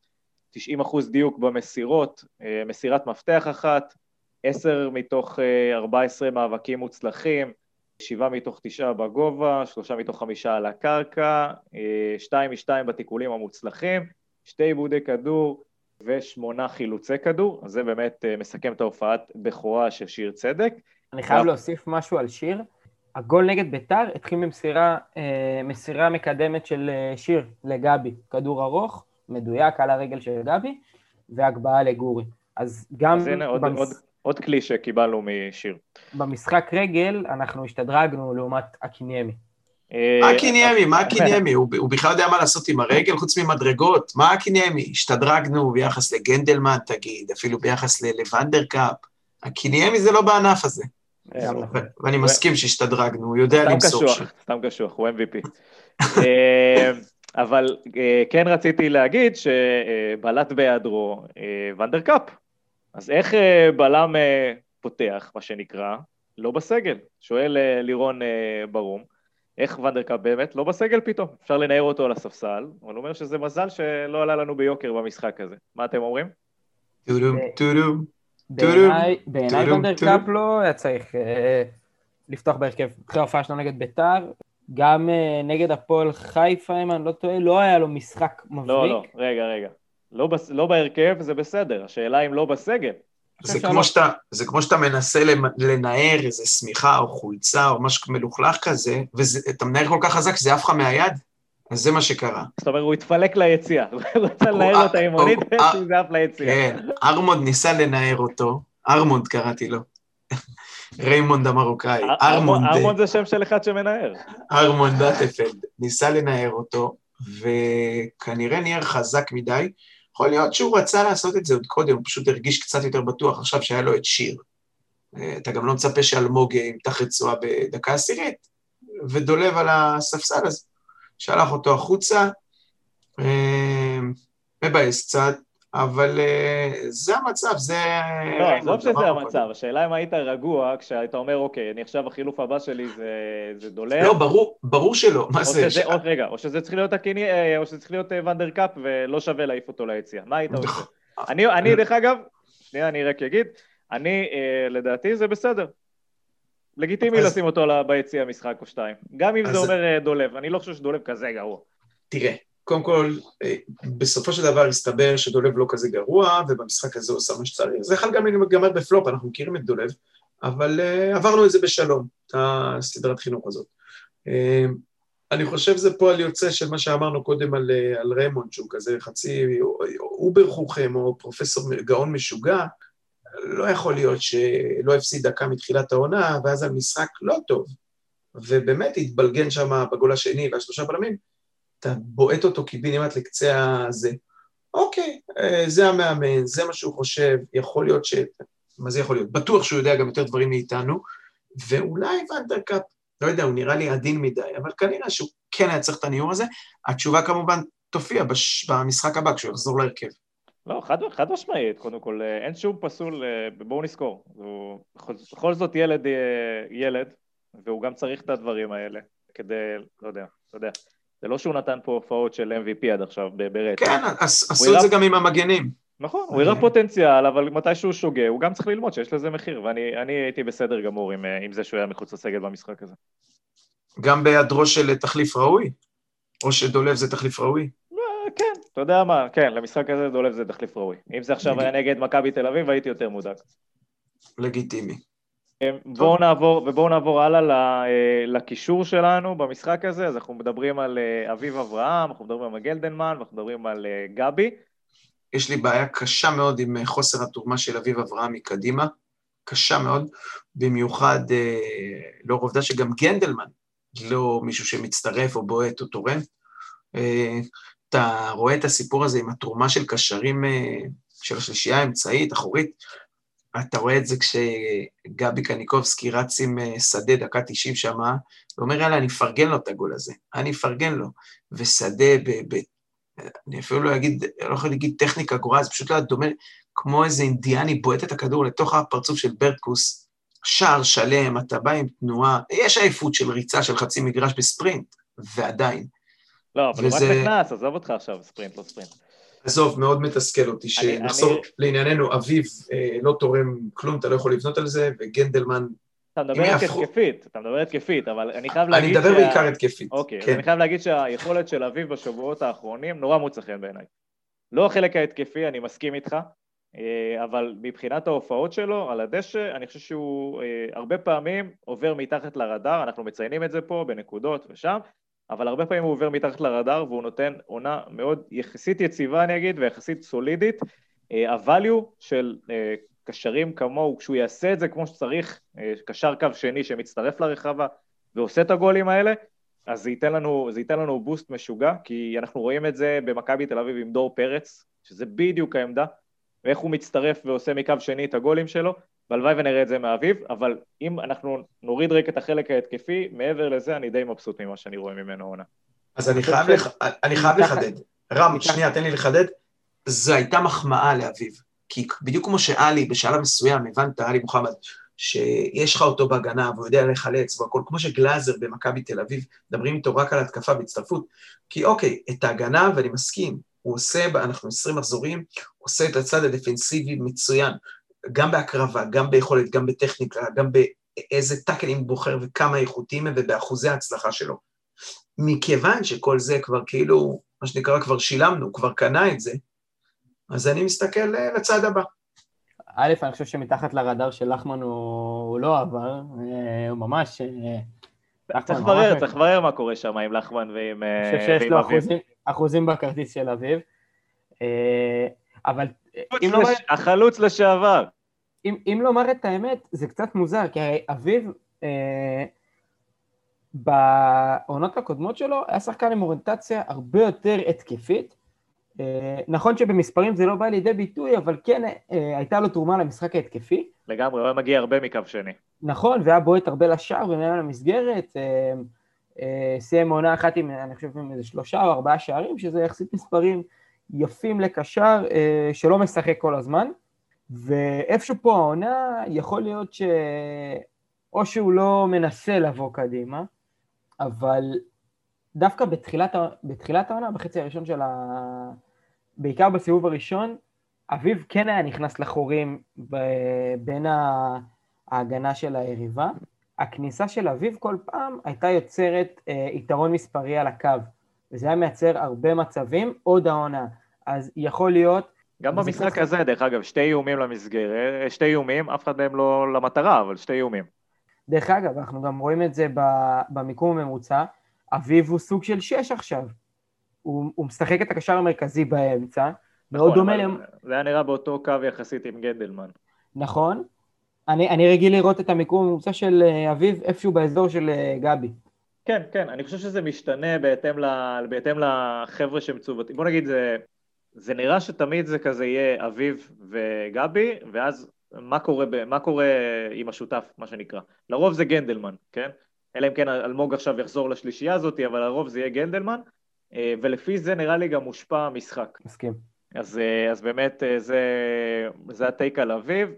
90 אחוז דיוק במסירות, אה, מסירת מפתח אחת, 10 מתוך 14 אה, מאבקים מוצלחים, 7 מתוך 9 בגובה, 3 מתוך 5 על הקרקע, 2 מ-2 בתיקולים המוצלחים, 2 עיבודי כדור ושמונה חילוצי כדור, אז זה באמת אה, מסכם את ההופעת בכורה של שיר צדק. אני חייב להוסיף משהו על שיר. הגול נגד ביתר התחיל ממסירה מסירה מקדמת של שיר לגבי, כדור ארוך, מדויק על הרגל של גבי, והגבהה לגורי. אז גם... אז הנה עוד, במש... עוד, עוד כלי שקיבלנו משיר. במשחק רגל אנחנו השתדרגנו לעומת אקיניימי. מה אקיניימי? מה אקיניימי? הוא בכלל יודע מה לעשות עם הרגל חוץ ממדרגות? מה אקיניימי? השתדרגנו ביחס לגנדלמן, תגיד, אפילו ביחס לוונדרקאפ. אקיניימי זה לא בענף הזה. אה, ואני מסכים שהשתדרגנו, הוא יודע למסור שם. סתם קשוח, הוא MVP. אבל אה, כן רציתי להגיד שבלט בהיעדרו אה, ונדרקאפ. אז איך אה, בלם פותח, מה שנקרא, לא בסגל? שואל לירון ברום, איך ונדרקאפ באמת לא בסגל פתאום? אפשר לנער אותו על הספסל, אבל הוא אומר שזה מזל שלא עלה לנו ביוקר במשחק הזה. מה אתם אומרים? טודום, טודום. בעיניי ונדרקאפ לא היה צריך לפתוח בהרכב. אחרי ההופעה שלנו נגד ביתר, גם uh, נגד הפועל חיפה, אם אני לא טועה, לא היה לו משחק מבריק. לא, לא, רגע, רגע. לא, בס... לא בהרכב זה בסדר, השאלה אם לא בסגל. זה כמו, לא... שאתה, זה כמו שאתה מנסה לנער איזה שמיכה או חולצה או משהו מלוכלך כזה, ואתה מנער כל כך חזק שזה עף לך מהיד, אז זה מה שקרה. זאת אומרת, הוא התפלק ליציע, הוא רצה לנער אותה עם מונית, וזה עף ליציע. כן, ארמונד ניסה לנער אותו, ארמונד קראתי לו. ריימונד המרוקאי, ארמונד. ארמונד זה שם של אחד שמנער. ארמונד אטפלד, ניסה לנער אותו, וכנראה נהיה חזק מדי. יכול להיות שהוא רצה לעשות את זה עוד קודם, הוא פשוט הרגיש קצת יותר בטוח עכשיו שהיה לו את שיר. אתה גם לא מצפה שאלמוג ימתח רצועה בדקה עשירית, ודולב על הספסל, אז שלח אותו החוצה, אה, מבאס קצת, אבל uh, זה המצב, זה... לא, עזוב שזה המצב, השאלה אם היית רגוע כשהיית אומר, אוקיי, אני עכשיו החילוף הבא שלי זה, דולר. לא, ברור, ברור שלא, מה זה? עוד רגע, או שזה צריך להיות הקיני, אה, או שזה צריך להיות אה, ונדר קאפ ולא שווה להעיף אותו ליציאה, מה היית עושה? נכון. אני, דרך אגב, שנייה, אני רק אגיד, אני, לדעתי זה בסדר. לגיטימי אז... לשים אותו ביציע משחק או שתיים. גם אם אז... זה אומר דולב, אני לא חושב שדולב כזה גרוע. תראה, קודם כל, אה, בסופו של דבר הסתבר שדולב לא כזה גרוע, ובמשחק הזה הוא עושה מה שצריך. זה יכול גם להיגמר בפלופ, אנחנו מכירים את דולב, אבל אה, עברנו את זה בשלום, את הסדרת חינוך הזאת. אה, אני חושב שזה פועל יוצא של מה שאמרנו קודם על, על ריימונד, שהוא כזה חצי אובר חוכם או פרופסור גאון משוגע, לא יכול להיות שלא הפסיד דקה מתחילת העונה, ואז המשחק לא טוב. ובאמת התבלגן שם בגול השני והשלושה בלמים, אתה בועט אותו קיבינימט לקצה הזה. אוקיי, אה, זה המאמן, זה מה שהוא חושב, יכול להיות ש... מה זה יכול להיות? בטוח שהוא יודע גם יותר דברים מאיתנו, ואולי ונדרקאפ, לא יודע, הוא נראה לי עדין מדי, אבל כנראה שהוא כן היה צריך את הניעור הזה. התשובה כמובן תופיע בש... במשחק הבא, כשהוא יחזור להרכב. לא, חד, חד משמעית, קודם כל, אה, אין שום פסול, אה, בואו נזכור, הוא בכל, זאת ילד, ילד, והוא גם צריך את הדברים האלה, כדי, לא יודע, אתה יודע, זה לא שהוא נתן פה הופעות של MVP עד עכשיו ברצף. כן, עשו את זה גם עם המגנים. נכון, הוא הראה פוטנציאל, אבל מתי שהוא שוגה, הוא גם צריך ללמוד שיש לזה מחיר, ואני הייתי בסדר גמור עם, עם זה שהוא היה מחוץ לסגל במשחק הזה. גם בהיעדרו של תחליף ראוי? או שדולב זה תחליף ראוי? כן, אתה יודע מה, כן, למשחק הזה דולב זה תחליף ראוי. אם זה עכשיו היה נגד מכבי תל אביב, הייתי יותר מודאג. לגיטימי. בואו נעבור, ובואו נעבור הלאה אה, לקישור שלנו במשחק הזה, אז אנחנו מדברים על אה, אביב אברהם, אנחנו מדברים על גלדנמן, ואנחנו מדברים על אה, גבי. יש לי בעיה קשה מאוד עם חוסר התרומה של אביב אברהם מקדימה, קשה מאוד, במיוחד לאור העובדה שגם גנדלמן לא מישהו שמצטרף או בועט או תורם. אתה רואה את הסיפור הזה עם התרומה של קשרים של השלישייה האמצעית, אחורית, אתה רואה את זה כשגבי קניקובסקי רץ עם אה, שדה דקה 90 שמה, ואומר, יאללה, אני אפרגן לו את הגול הזה, אני אפרגן לו. ושדה, ב, ב, אני אפילו לא אגיד, לא יכול להגיד טכניקה גרועה, זה פשוט לא דומה, כמו איזה אינדיאני בועט את הכדור לתוך הפרצוף של ברקוס, שער שלם, אתה בא עם תנועה, יש עייפות של ריצה של חצי מגרש בספרינט, ועדיין. לא, אבל וזה... הוא רק נכנס, עזוב אותך עכשיו, ספרינט, לא ספרינט. עזוב, מאוד מתסכל אותי, שנחזור אני... לענייננו, אביב אה, לא תורם כלום, אתה לא יכול לבנות על זה, וגנדלמן... אתה מדבר התקפית, אתה מדבר התקפית, אבל אני חייב להגיד... אני מדבר שה... בעיקר התקפית. אוקיי, כן. אני חייב להגיד שהיכולת של אביב בשבועות האחרונים נורא מוצא חן בעיניי. לא החלק ההתקפי, אני מסכים איתך, אה, אבל מבחינת ההופעות שלו על הדשא, אני חושב שהוא אה, הרבה פעמים עובר מתחת לרדאר, אנחנו מציינים את זה פה בנקודות ושם, אבל הרבה פעמים הוא עובר מתחת לרדאר והוא נותן עונה מאוד יחסית יציבה אני אגיד ויחסית סולידית. הvalue של אה, קשרים כמוהו, כשהוא יעשה את זה כמו שצריך, אה, קשר קו שני שמצטרף לרחבה ועושה את הגולים האלה, אז זה ייתן לנו, זה ייתן לנו בוסט משוגע, כי אנחנו רואים את זה במכבי תל אביב עם דור פרץ, שזה בדיוק העמדה, ואיך הוא מצטרף ועושה מקו שני את הגולים שלו, והלוואי ונראה את זה מאביב, אבל אם אנחנו נוריד רק את החלק ההתקפי, מעבר לזה אני די מבסוט ממה שאני רואה ממנו עונה. אז אני חייב, לח... אני חייב לחדד. רם, שנייה, תן לי לחדד. זו הייתה מחמאה לאביב. כי בדיוק כמו שאלי, בשלב מסוים, הבנת, אלי מוחמד, שיש לך אותו בהגנה והוא יודע לחלץ והכל, כמו שגלאזר במכבי תל אביב, מדברים איתו רק על התקפה והצטרפות. כי אוקיי, את ההגנה, ואני מסכים, הוא עושה, אנחנו 20 מחזורים, הוא עושה את הצד הדפנסיבי מצוין. גם בהקרבה, גם ביכולת, גם בטכניקה, גם באיזה טאקלים הוא בוחר וכמה איכותיים הם ובאחוזי ההצלחה שלו. מכיוון שכל זה כבר כאילו, מה שנקרא, כבר שילמנו, כבר קנה את זה, אז אני מסתכל אה, לצד הבא. א', אני חושב שמתחת לרדאר של לחמן הוא לא עבר, אה, הוא ממש... אה, צריך לברר, צריך לברר מה קורה שם עם לחמן ועם אביב. אני חושב שיש לו אחוזים בכרטיס של אביב. אבל אם לומר... החלוץ לשעבר. אם, אם לומר את האמת, זה קצת מוזר, כי אביב, אה, בעונות הקודמות שלו, היה שחקן עם אוריינטציה הרבה יותר התקפית. אה, נכון שבמספרים זה לא בא לידי ביטוי, אבל כן אה, הייתה לו תרומה למשחק ההתקפי. לגמרי, הוא היה מגיע הרבה מקו שני. נכון, והיה בועט הרבה לשער ומעל למסגרת. אה, אה, סיים עונה אחת עם, אני חושב, עם איזה שלושה או ארבעה שערים, שזה יחסית מספרים יפים לקשר אה, שלא משחק כל הזמן, ואיפשהו פה העונה, יכול להיות ש... או שהוא לא מנסה לבוא קדימה, אבל דווקא בתחילת, בתחילת העונה, בחצי הראשון של ה... בעיקר בסיבוב הראשון, אביב כן היה נכנס לחורים ב... בין ההגנה של היריבה. הכניסה של אביב כל פעם הייתה יוצרת אה, יתרון מספרי על הקו, וזה היה מייצר הרבה מצבים, עוד העונה. אז יכול להיות... גם במשחק הזה, ככה... דרך אגב, שתי איומים למסגרת, שתי איומים, אף אחד מהם לא למטרה, אבל שתי איומים. דרך אגב, אנחנו גם רואים את זה במיקום הממוצע, אביב הוא סוג של שש עכשיו. הוא, הוא משחק את הקשר המרכזי באמצע, נכון, מאוד דומה... למ... זה היה נראה באותו קו יחסית עם גנדלמן. נכון. אני, אני רגיל לראות את המיקום הממוצע של אה, אביב איפשהו באזור של אה, גבי. כן, כן, אני חושב שזה משתנה בהתאם, ל, בהתאם לחבר'ה שמצוותים. בוא נגיד, זה, זה נראה שתמיד זה כזה יהיה אביב וגבי, ואז מה קורה, ב, מה קורה עם השותף, מה שנקרא. לרוב זה גנדלמן, כן? אלא אם כן אלמוג עכשיו יחזור לשלישייה הזאת, אבל לרוב זה יהיה גנדלמן, אה, ולפי זה נראה לי גם מושפע המשחק. מסכים. אז, אה, אז באמת אה, זה, זה הטייק על אביב.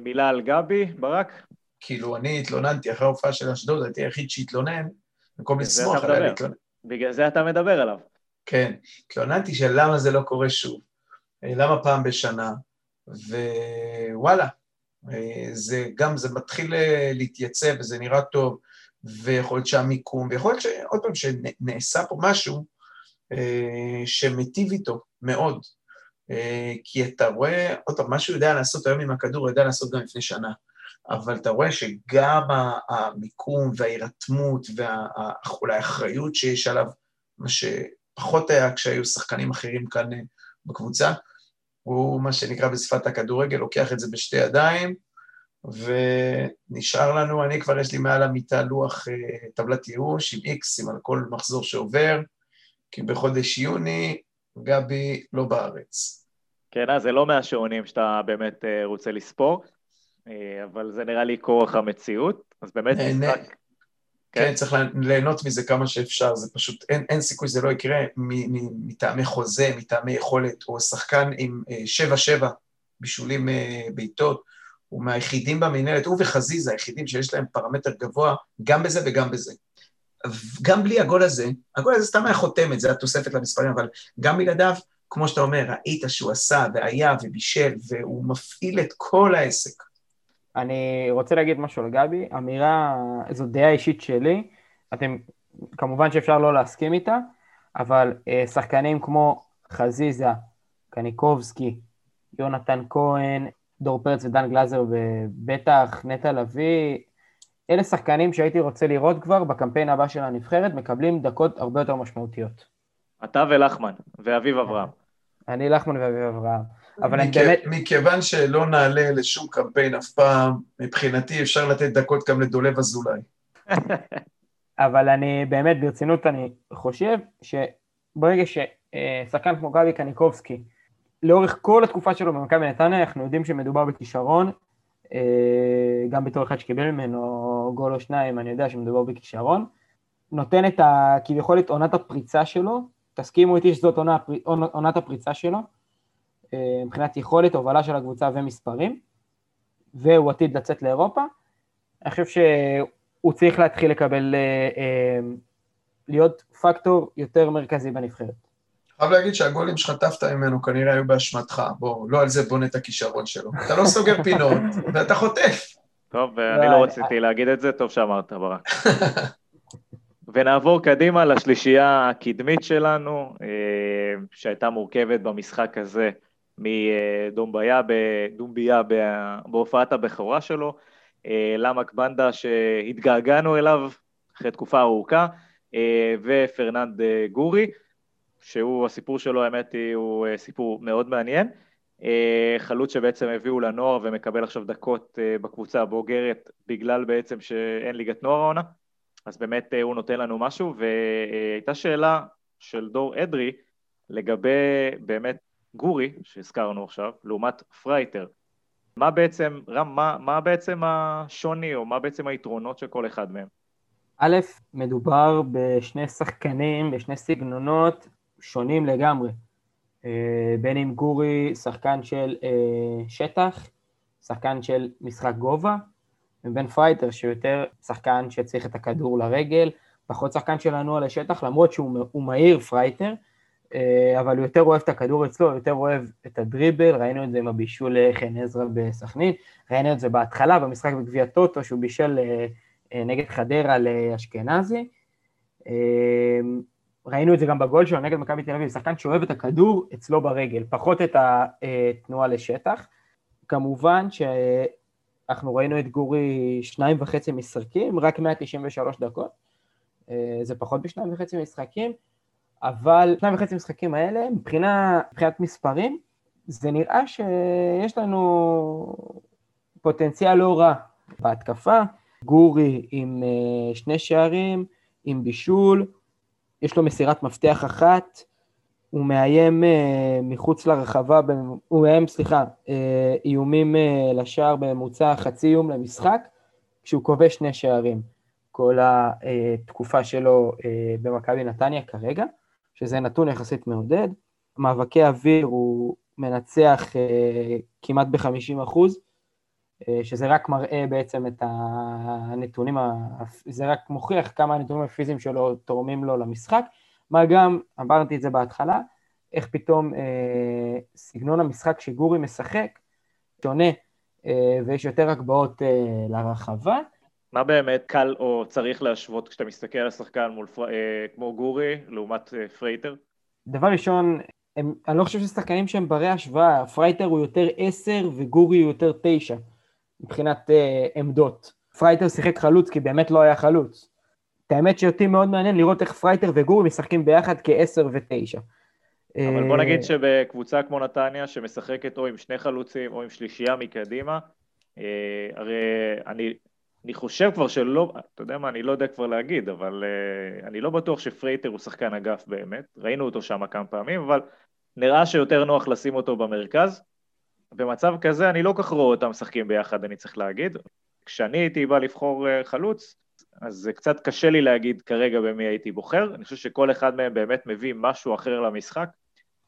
מילה על גבי, ברק? כאילו, אני התלוננתי אחרי ההופעה של אשדוד, הייתי היחיד שהתלונן, במקום לסמוך עליה להתלונן. בגלל זה אתה מדבר עליו. כן, התלוננתי של למה זה לא קורה שוב. למה פעם בשנה? ווואלה, זה גם, זה מתחיל להתייצב וזה נראה טוב, ויכול להיות שהמיקום, ויכול להיות שעוד פעם שנעשה פה משהו שמיטיב איתו מאוד. כי אתה רואה, עוד פעם, מה שהוא יודע לעשות היום עם הכדור, הוא יודע לעשות גם לפני שנה. אבל אתה רואה שגם המיקום וההירתמות ואולי האחריות שיש עליו, מה שפחות היה כשהיו שחקנים אחרים כאן אה, בקבוצה, הוא מה שנקרא בשפת הכדורגל, לוקח את זה בשתי ידיים, ונשאר לנו, אני כבר יש לי מעל המיטה לוח אה, טבלת ייאוש עם איקסים על כל מחזור שעובר, כי בחודש יוני גבי לא בארץ. כן, אז זה לא מהשעונים שאתה באמת אה, רוצה לספור. אה, אבל זה נראה לי כורח המציאות, אז באמת משחק... כן, כן, צריך ליהנות מזה כמה שאפשר, זה פשוט, אין, אין סיכוי שזה לא יקרה מטעמי חוזה, מטעמי יכולת, או שחקן עם 7-7 אה, בישולים אה, בעיטות, הוא מהיחידים במנהלת, הוא וחזיזה, היחידים שיש להם פרמטר גבוה גם בזה וגם בזה. גם בלי הגול הזה, הגול הזה סתם היה חותמת, זה התוספת למספרים, אבל גם בלעדיו, כמו שאתה אומר, ראית שהוא עשה והיה ובישל, והוא מפעיל את כל העסק. אני רוצה להגיד משהו על גבי, אמירה, זו דעה אישית שלי, אתם, כמובן שאפשר לא להסכים איתה, אבל אה, שחקנים כמו חזיזה, קניקובסקי, יונתן כהן, דור פרץ ודן גלאזר ובטח נטע לביא, אלה שחקנים שהייתי רוצה לראות כבר בקמפיין הבא של הנבחרת, מקבלים דקות הרבה יותר משמעותיות. אתה ולחמן, ואביב אברהם. אני לחמן ואביב אברהם. אבל אני באמת... מכיוון שלא נעלה לשום קמפיין אף פעם, מבחינתי אפשר לתת דקות גם לדולב אזולאי. אבל אני באמת, ברצינות, אני חושב שברגע ששחקן כמו גבי קניקובסקי, לאורך כל התקופה שלו במכבי נתניה, אנחנו יודעים שמדובר בכישרון, אה, גם בתור אחד שקיבל ממנו גול או שניים, אני יודע שמדובר בכישרון, נותן את ה... כביכול את עונת הפריצה שלו, תסכימו איתי שזאת עונת הפריצה שלו, מבחינת יכולת הובלה של הקבוצה ומספרים, והוא עתיד לצאת לאירופה. אני חושב שהוא צריך להתחיל לקבל, אה, אה, להיות פקטור יותר מרכזי בנבחרת. חייב להגיד שהגולים שחטפת ממנו כנראה היו באשמתך, בוא, לא על זה בונה את הכישרון שלו. אתה לא סוגר פינות, ואתה חוטף. טוב, אני לא רציתי להגיד את זה, טוב שאמרת, ברק. ונעבור קדימה לשלישייה הקדמית שלנו, שהייתה מורכבת במשחק הזה מדומביה דומביה בהופעת הבכורה שלו, אה, למק בנדה שהתגעגענו אליו אחרי תקופה ארוכה, אה, ופרננד גורי, שהוא, הסיפור שלו, האמת היא, הוא אה, סיפור מאוד מעניין. חלוץ שבעצם הביאו לנוער ומקבל עכשיו דקות בקבוצה הבוגרת בגלל בעצם שאין ליגת נוער העונה, אז באמת הוא נותן לנו משהו, והייתה שאלה של דור אדרי לגבי באמת גורי, שהזכרנו עכשיו, לעומת פרייטר. מה בעצם, רם, מה, מה בעצם השוני, או מה בעצם היתרונות של כל אחד מהם? א', מדובר בשני שחקנים, בשני סגנונות שונים לגמרי. אה, בין אם גורי שחקן של אה, שטח, שחקן של משחק גובה, ובין פרייטר שיותר שחקן שצריך את הכדור לרגל, פחות שחקן של לנוע לשטח, למרות שהוא מהיר פרייטר, אבל הוא יותר אוהב את הכדור אצלו, הוא יותר אוהב את הדריבל, ראינו את זה עם הבישול לחן עזרא בסכנין, ראינו את זה בהתחלה במשחק בגביע טוטו, שהוא בישל אה, אה, נגד חדרה לאשכנזי. ראינו את זה גם בגול שלו נגד מכבי תל אביב, שחקן שאוהב את הכדור אצלו ברגל, פחות את התנועה לשטח. כמובן שאנחנו ראינו את גורי שניים וחצי משחקים, רק 193 דקות, זה פחות בשניים וחצי משחקים. אבל שניים וחצי משחקים האלה, מבחינה, מבחינת מספרים, זה נראה שיש לנו פוטנציאל לא רע בהתקפה. גורי עם uh, שני שערים, עם בישול, יש לו מסירת מפתח אחת, הוא מאיים uh, מחוץ לרחבה, הוא מאיים, סליחה, uh, איומים לשער בממוצע חצי איום למשחק, כשהוא כובש שני שערים. כל התקופה שלו במכבי נתניה כרגע. שזה נתון יחסית מעודד. מאבקי אוויר הוא מנצח אה, כמעט ב-50 אחוז, אה, שזה רק מראה בעצם את הנתונים, זה רק מוכיח כמה הנתונים הפיזיים שלו תורמים לו למשחק, מה גם, אמרתי את זה בהתחלה, איך פתאום אה, סגנון המשחק שגורי משחק שונה, אה, ויש יותר הגבהות אה, לרחבה. מה באמת קל או צריך להשוות כשאתה מסתכל על השחקן מול פר... אה, כמו גורי לעומת אה, פרייטר? דבר ראשון, הם, אני לא חושב שזה שחקנים שהם ברי השוואה, פרייטר הוא יותר עשר וגורי הוא יותר תשע, מבחינת אה, עמדות. פרייטר שיחק חלוץ כי באמת לא היה חלוץ. את האמת שאותי מאוד מעניין לראות איך פרייטר וגורי משחקים ביחד כעשר ותשע. אבל בוא נגיד שבקבוצה כמו נתניה, שמשחקת או עם שני חלוצים או עם שלישייה מקדימה, הרי אני, אני חושב כבר שלא, אתה יודע מה, אני לא יודע כבר להגיד, אבל אה, אני לא בטוח שפרייטר הוא שחקן אגף באמת, ראינו אותו שם כמה פעמים, אבל נראה שיותר נוח לשים אותו במרכז. במצב כזה אני לא כל כך רואה אותם משחקים ביחד, אני צריך להגיד. כשאני הייתי בא לבחור אה, חלוץ, אז זה קצת קשה לי להגיד כרגע במי הייתי בוחר, אני חושב שכל אחד מהם באמת מביא משהו אחר למשחק.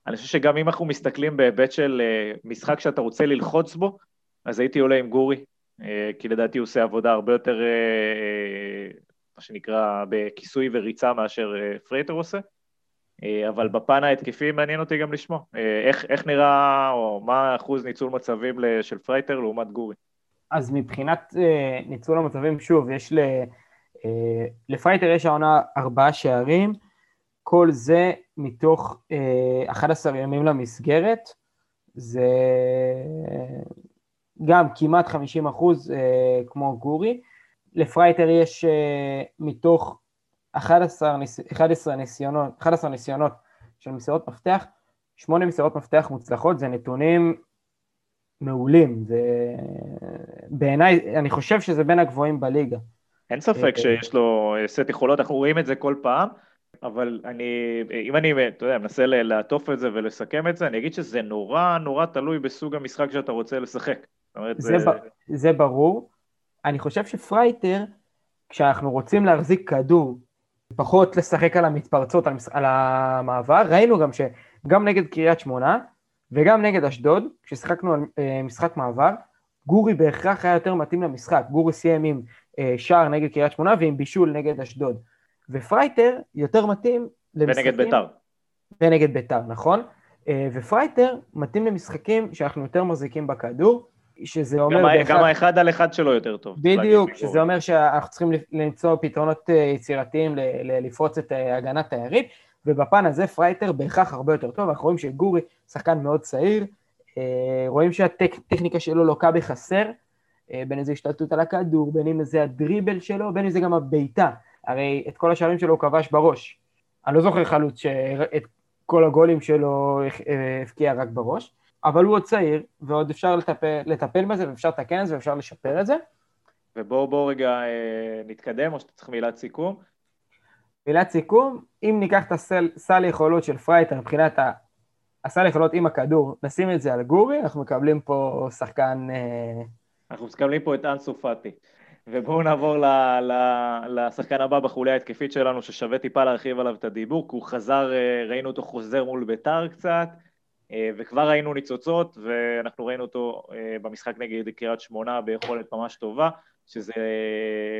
אני חושב שגם אם אנחנו מסתכלים בהיבט של אה, משחק שאתה רוצה ללחוץ בו, אז הייתי עולה עם גורי, כי לדעתי הוא עושה עבודה הרבה יותר, אה, אה, מה שנקרא, בכיסוי וריצה מאשר פרייטר עושה. אבל בפן ההתקפי מעניין אותי גם לשמוע. איך, איך נראה, או מה אחוז ניצול מצבים של פרייטר לעומת גורי? אז מבחינת ניצול המצבים, שוב, יש ל... לפרייטר יש העונה ארבעה שערים, כל זה מתוך 11 איומים למסגרת. זה גם כמעט 50 אחוז אה, כמו גורי. לפרייטר יש אה, מתוך 11, ניס, 11, ניסיונות, 11 ניסיונות של מסירות מפתח, שמונה מסירות מפתח מוצלחות, זה נתונים מעולים, זה בעיניי, אני חושב שזה בין הגבוהים בליגה. אין ספק אה, שיש לו סט יכולות, אנחנו רואים את זה כל פעם, אבל אני, אם אני, אתה יודע, מנסה לעטוף את זה ולסכם את זה, אני אגיד שזה נורא נורא תלוי בסוג המשחק שאתה רוצה לשחק. אומרת, זה, זה... זה ברור. אני חושב שפרייטר, כשאנחנו רוצים להחזיק כדור, פחות לשחק על המתפרצות, על, על המעבר, ראינו גם שגם נגד קריית שמונה וגם נגד אשדוד, כששיחקנו על אה, משחק מעבר, גורי בהכרח היה יותר מתאים למשחק. גורי סיים עם אה, שער נגד קריית שמונה ועם בישול נגד אשדוד. ופרייטר יותר מתאים למשחקים... ונגד ביתר. ונגד ביתר, נכון. אה, ופרייטר מתאים למשחקים שאנחנו יותר מחזיקים בכדור, שזה אומר... גם, בהכרח... גם האחד על אחד שלו יותר טוב. בדיוק, שזה אומר שאנחנו צריכים למצוא פתרונות אה, יצירתיים לפרוץ את אה, הגנת היריב, ובפן הזה פרייטר בהכרח הרבה יותר טוב, אנחנו רואים שגורי שחקן מאוד צעיר, רואים שהטכניקה שלו לוקה בחסר, בין איזה השתלטות על הכדור, בין אם זה הדריבל שלו, בין אם זה גם הבעיטה. הרי את כל השערים שלו הוא כבש בראש. אני לא זוכר חלוץ שאת כל הגולים שלו הבקיע רק בראש, אבל הוא עוד צעיר, ועוד אפשר לטפל, לטפל בזה, ואפשר לתקן את זה, ואפשר לשפר את זה. ובואו בוא רגע אה, נתקדם, או שאתה צריך מילת סיכום? מילת סיכום, אם ניקח את הסל, סל יכולות של פרייטר מבחינת הסל יכולות עם הכדור, נשים את זה על גורי, אנחנו מקבלים פה שחקן... אה... אנחנו מקבלים פה את אנסו פאטי. ובואו נעבור ל, ל, לשחקן הבא בחוליה ההתקפית שלנו, ששווה טיפה להרחיב עליו את הדיבור, כי הוא חזר, אה, ראינו אותו חוזר מול ביתר קצת, וכבר ראינו ניצוצות, ואנחנו ראינו אותו אה, במשחק נגד קריית שמונה ביכולת ממש טובה, שזה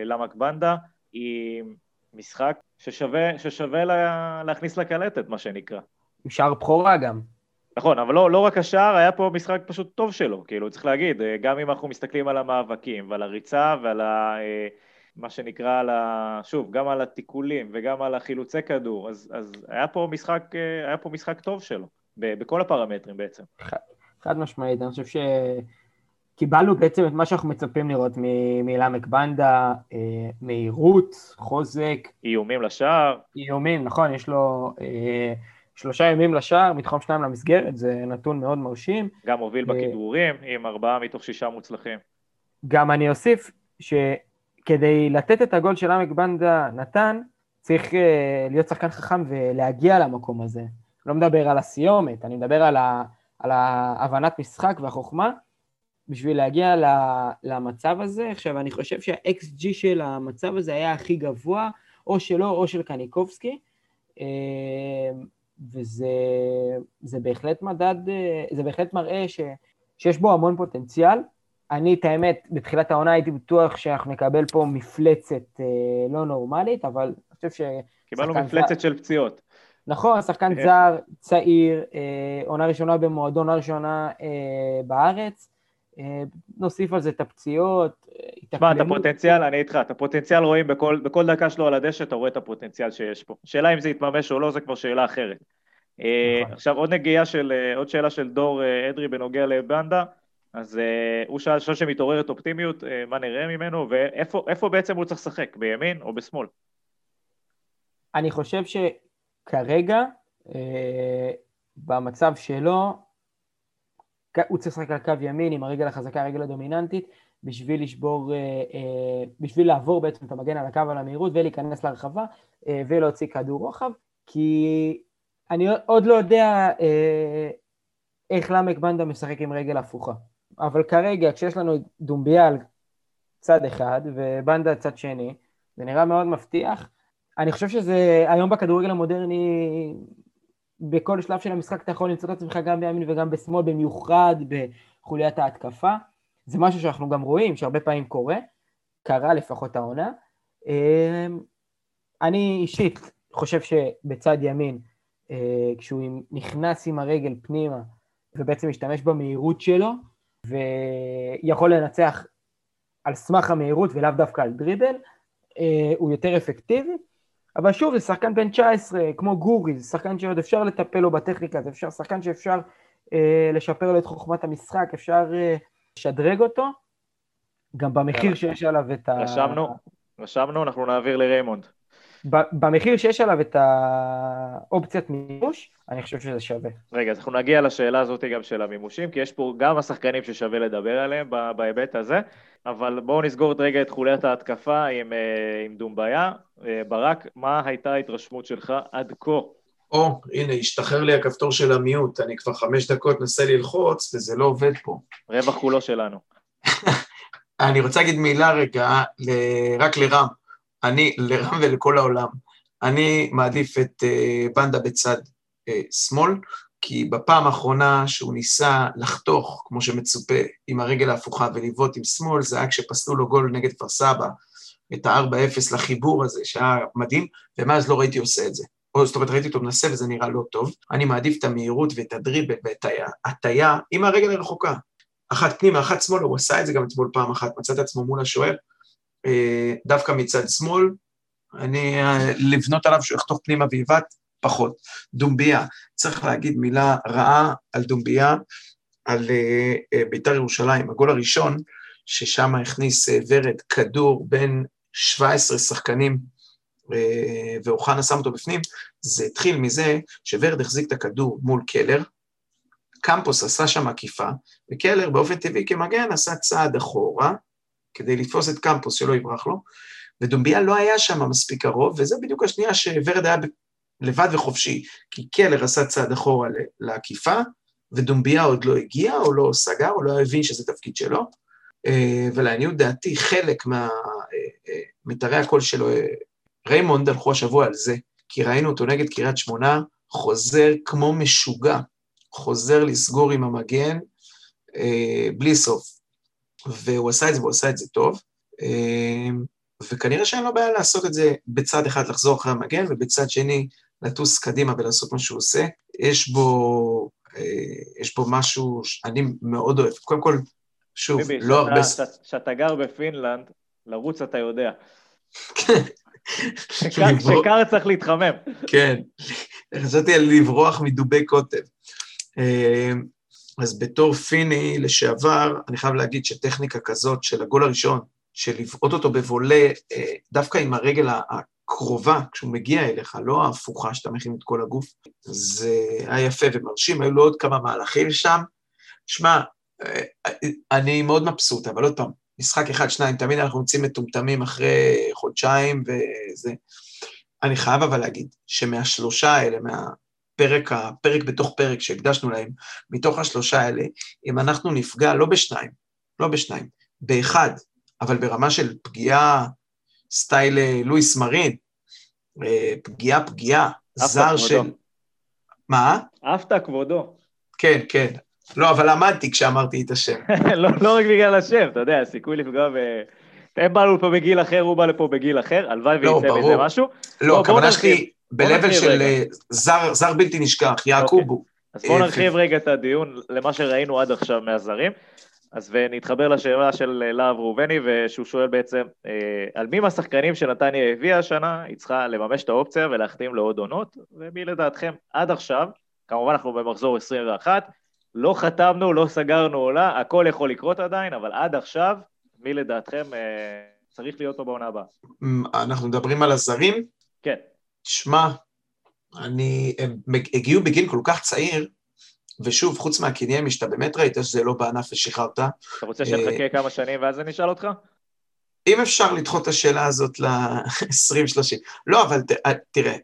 למק בנדה, עם משחק ששווה, ששווה לה, להכניס לקלטת, מה שנקרא. עם שער בכורה גם. נכון, אבל לא, לא רק השער, היה פה משחק פשוט טוב שלו, כאילו, צריך להגיד, אה, גם אם אנחנו מסתכלים על המאבקים ועל הריצה ועל ה... אה, מה שנקרא, על ה... שוב, גם על התיקולים וגם על החילוצי כדור, אז, אז היה, פה משחק, אה, היה פה משחק טוב שלו, בכל הפרמטרים בעצם. חד, חד משמעית, אני חושב שקיבלנו בעצם את מה שאנחנו מצפים לראות מלמק בנדה, מהירות, חוזק. איומים לשער. איומים, נכון, יש לו... שלושה ימים לשער, מתחום שניים למסגרת, זה נתון מאוד מרשים. גם מוביל בכידורים, עם ארבעה מתוך שישה מוצלחים. גם אני אוסיף שכדי לתת את הגול של עמק בנדה נתן, צריך להיות שחקן חכם ולהגיע למקום הזה. לא מדבר על הסיומת, אני מדבר על, ה, על ההבנת משחק והחוכמה, בשביל להגיע למצב הזה. עכשיו, אני חושב שה-XG של המצב הזה היה הכי גבוה, או שלו או של קניקובסקי. אה, וזה בהחלט מדד, זה בהחלט מראה ש, שיש בו המון פוטנציאל. אני, את האמת, בתחילת העונה הייתי בטוח שאנחנו נקבל פה מפלצת אה, לא נורמלית, אבל אני חושב ש... קיבלנו מפלצת של פציעות. נכון, שחקן זר, צעיר, אה, עונה ראשונה במועדון, עונה ראשונה אה, בארץ. אה, נוסיף על זה את הפציעות, תשמע, את הפוטנציאל, אני איתך, את הפוטנציאל רואים בכל, בכל דקה שלו על הדשא, אתה רואה את הפוטנציאל שיש פה. שאלה אם זה יתממש או לא, זה כבר שאלה אחרת. נכון. עכשיו, עוד נגיעה של, עוד שאלה של דור אדרי בנוגע לבנדה. אז הוא שאל, שאל שמתעוררת אופטימיות, מה נראה ממנו, ואיפה בעצם הוא צריך לשחק, בימין או בשמאל? אני חושב שכרגע, uh, במצב שלו, הוא צריך לשחק על קו ימין עם הרגל החזקה, הרגל הדומיננטית, בשביל לשבור, uh, uh, בשביל לעבור בעצם את המגן על הקו על המהירות ולהיכנס להרחבה uh, ולהוציא כדור רוחב, כי אני עוד לא יודע uh, איך למק בנדה משחק עם רגל הפוכה. אבל כרגע, כשיש לנו דומביה על צד אחד ובנדה צד שני, זה נראה מאוד מבטיח. אני חושב שזה, היום בכדורגל המודרני, בכל שלב של המשחק אתה יכול למצוא את עצמך גם בימין וגם בשמאל, במיוחד בחוליית ההתקפה. זה משהו שאנחנו גם רואים, שהרבה פעמים קורה, קרה לפחות העונה. אמ, אני אישית חושב שבצד ימין, אה, כשהוא נכנס עם הרגל פנימה ובעצם משתמש במהירות שלו, ויכול לנצח על סמך המהירות ולאו דווקא על דריבל, אה, הוא יותר אפקטיבי. אבל שוב, זה שחקן בן 19, כמו גורי, זה שחקן שעוד אפשר לטפל לו בטכניקה, זה אפשר, שחקן שאפשר אה, לשפר לו את חוכמת המשחק, אפשר אה, לשדרג אותו, גם במחיר שיש עליו את ה... רשמנו, רשמנו, אנחנו נעביר לריימונד. במחיר שיש עליו את האופציית מימוש, אני חושב שזה שווה. רגע, אז אנחנו נגיע לשאלה הזאת גם של המימושים, כי יש פה גם השחקנים ששווה לדבר עליהם בהיבט הזה, אבל בואו נסגור את רגע את חוליית ההתקפה עם, אה, עם דומביה. אה, ברק, מה הייתה ההתרשמות שלך עד כה? או, הנה, השתחרר לי הכפתור של המיעוט, אני כבר חמש דקות מנסה ללחוץ, וזה לא עובד פה. רווח כולו שלנו. אני רוצה להגיד מילה רגע, רק לרם. אני, לרם ולכל העולם, אני מעדיף את בנדה בצד uh, שמאל, כי בפעם האחרונה שהוא ניסה לחתוך, כמו שמצופה, עם הרגל ההפוכה ולבעוט עם שמאל, זה היה כשפסלו לו גול נגד כפר סבא, את ה-4-0 לחיבור הזה, שהיה מדהים, ומאז לא ראיתי עושה את זה. או זאת אומרת, ראיתי אותו מנסה וזה נראה לא טוב. אני מעדיף את המהירות ואת הדריבל ואת ההטייה עם הרגל הרחוקה. אחת פנימה, אחת שמאל, הוא עשה את זה גם אתמול פעם אחת, מצא את עצמו מול השוער, אה, דווקא מצד שמאל, אני, אה, לבנות עליו שהוא יחתוך פנימה ויבעט, פחות. דומביה, צריך להגיד מילה רעה על דומביה, על uh, בית"ר ירושלים, הגול הראשון, ששם הכניס ורד כדור בין 17 שחקנים, ואוחנה שם אותו בפנים, זה התחיל מזה שוורד החזיק את הכדור מול קלר, קמפוס עשה שם עקיפה, וקלר באופן טבעי כמגן עשה צעד אחורה, כדי לתפוס את קמפוס שלא יברח לו, ודומביה לא היה שם מספיק קרוב, וזה בדיוק השנייה שוורד היה לבד וחופשי, כי קלר עשה צעד אחורה לעקיפה, ודומביה עוד לא הגיע, או לא סגר, או לא הבין שזה תפקיד שלו, אה, ולעניות דעתי, חלק ממיתרי אה, אה, הקול שלו, ריימונד הלכו השבוע על זה, כי ראינו אותו נגד קריית שמונה, חוזר כמו משוגע, חוזר לסגור עם המגן, בלי סוף. והוא עשה את זה, והוא עשה את זה טוב. אמ, וכנראה שאין לו בעיה לעשות את זה בצד אחד, לחזור אחרי המגן, ובצד שני, לטוס קדימה ולעשות מה שהוא עושה. יש בו, אה, יש בו משהו שאני מאוד אוהב. קודם כל, שוב, ביבי, לא הרבה... כשאתה גר בפינלנד, לרוץ אתה יודע. שקר צריך להתחמם. כן, חשבתי על לברוח מדובי קוטב. אז בתור פיני לשעבר, אני חייב להגיד שטכניקה כזאת של הגול הראשון, של לבעוט אותו בבולה, אה, דווקא עם הרגל הקרובה, כשהוא מגיע אליך, לא ההפוכה שאתה מכין את כל הגוף, זה היה יפה ומרשים, היו לו עוד כמה מהלכים שם. שמע, אה, אני מאוד מבסוט, אבל עוד פעם, משחק אחד, שניים, תמיד אנחנו יוצאים מטומטמים אחרי חודשיים וזה. אני חייב אבל להגיד שמהשלושה האלה, מה, פרק, הפרק בתוך פרק שהקדשנו להם, מתוך השלושה האלה, אם אנחנו נפגע לא בשניים, לא בשניים, באחד, אבל ברמה של פגיעה סטייל אה, לואיס מרין, אה, פגיעה פגיעה, זר של... מה? עפת כבודו. כן, כן. לא, אבל עמדתי כשאמרתי את השם. לא, לא רק בגלל השם, אתה יודע, הסיכוי לפגוע ב... הם באו לפה בגיל אחר, הוא בא לפה בגיל אחר, הלוואי לא, ויצא מזה משהו. לא, הכוונה שלי, ב-level של. אה, זר, זר בלתי נשכח, יעקובו. אז בואו אה, נרחיב רגע את הדיון למה שראינו עד עכשיו מהזרים. אז ונתחבר לשאלה של אה, להב ראובני, ושהוא שואל בעצם, על מי מהשחקנים שנתניה הביאה השנה, היא צריכה לממש את האופציה ולהחתים לעוד עונות, ומי לדעתכם עד עכשיו, כמובן אנחנו במחזור 21, לא חתמנו, לא סגרנו עולה, הכל יכול לקרות עדיין, אבל עד עכשיו, מי לדעתכם צריך להיות פה בעונה הבאה? אנחנו מדברים על הזרים? כן, שמע, אני, הם הגיעו בגיל כל כך צעיר, ושוב, חוץ מהקניימי, שאתה באמת ראית שזה לא בענף ושחררת, אתה רוצה שנחכה כמה שנים ואז אני אשאל אותך? אם אפשר לדחות את השאלה הזאת ל-20-30. לא, אבל ת, אה, תראה,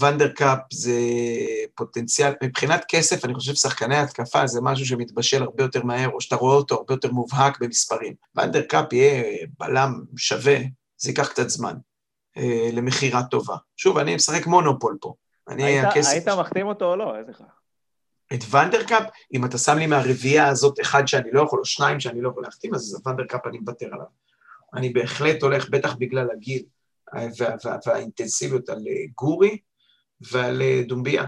ונדרקאפ זה פוטנציאל, מבחינת כסף, אני חושב שחקני התקפה זה משהו שמתבשל הרבה יותר מהר, או שאתה רואה אותו הרבה יותר מובהק במספרים. ונדרקאפ יהיה בלם שווה, זה ייקח קצת זמן, אה, למכירה טובה. שוב, אני משחק מונופול פה. אני היית, הכסף. היית מחתים אותו או לא? איזה לך? את ונדרקאפ, אם אתה שם לי מהרביעייה הזאת אחד שאני לא יכול, או שניים שאני לא יכול להחתים, אז ונדרקאפ אני מוותר עליו. אני בהחלט הולך, בטח בגלל הגיל אה, וה, וה, והאינטנסיביות, על אה, גורי ועל דומביה.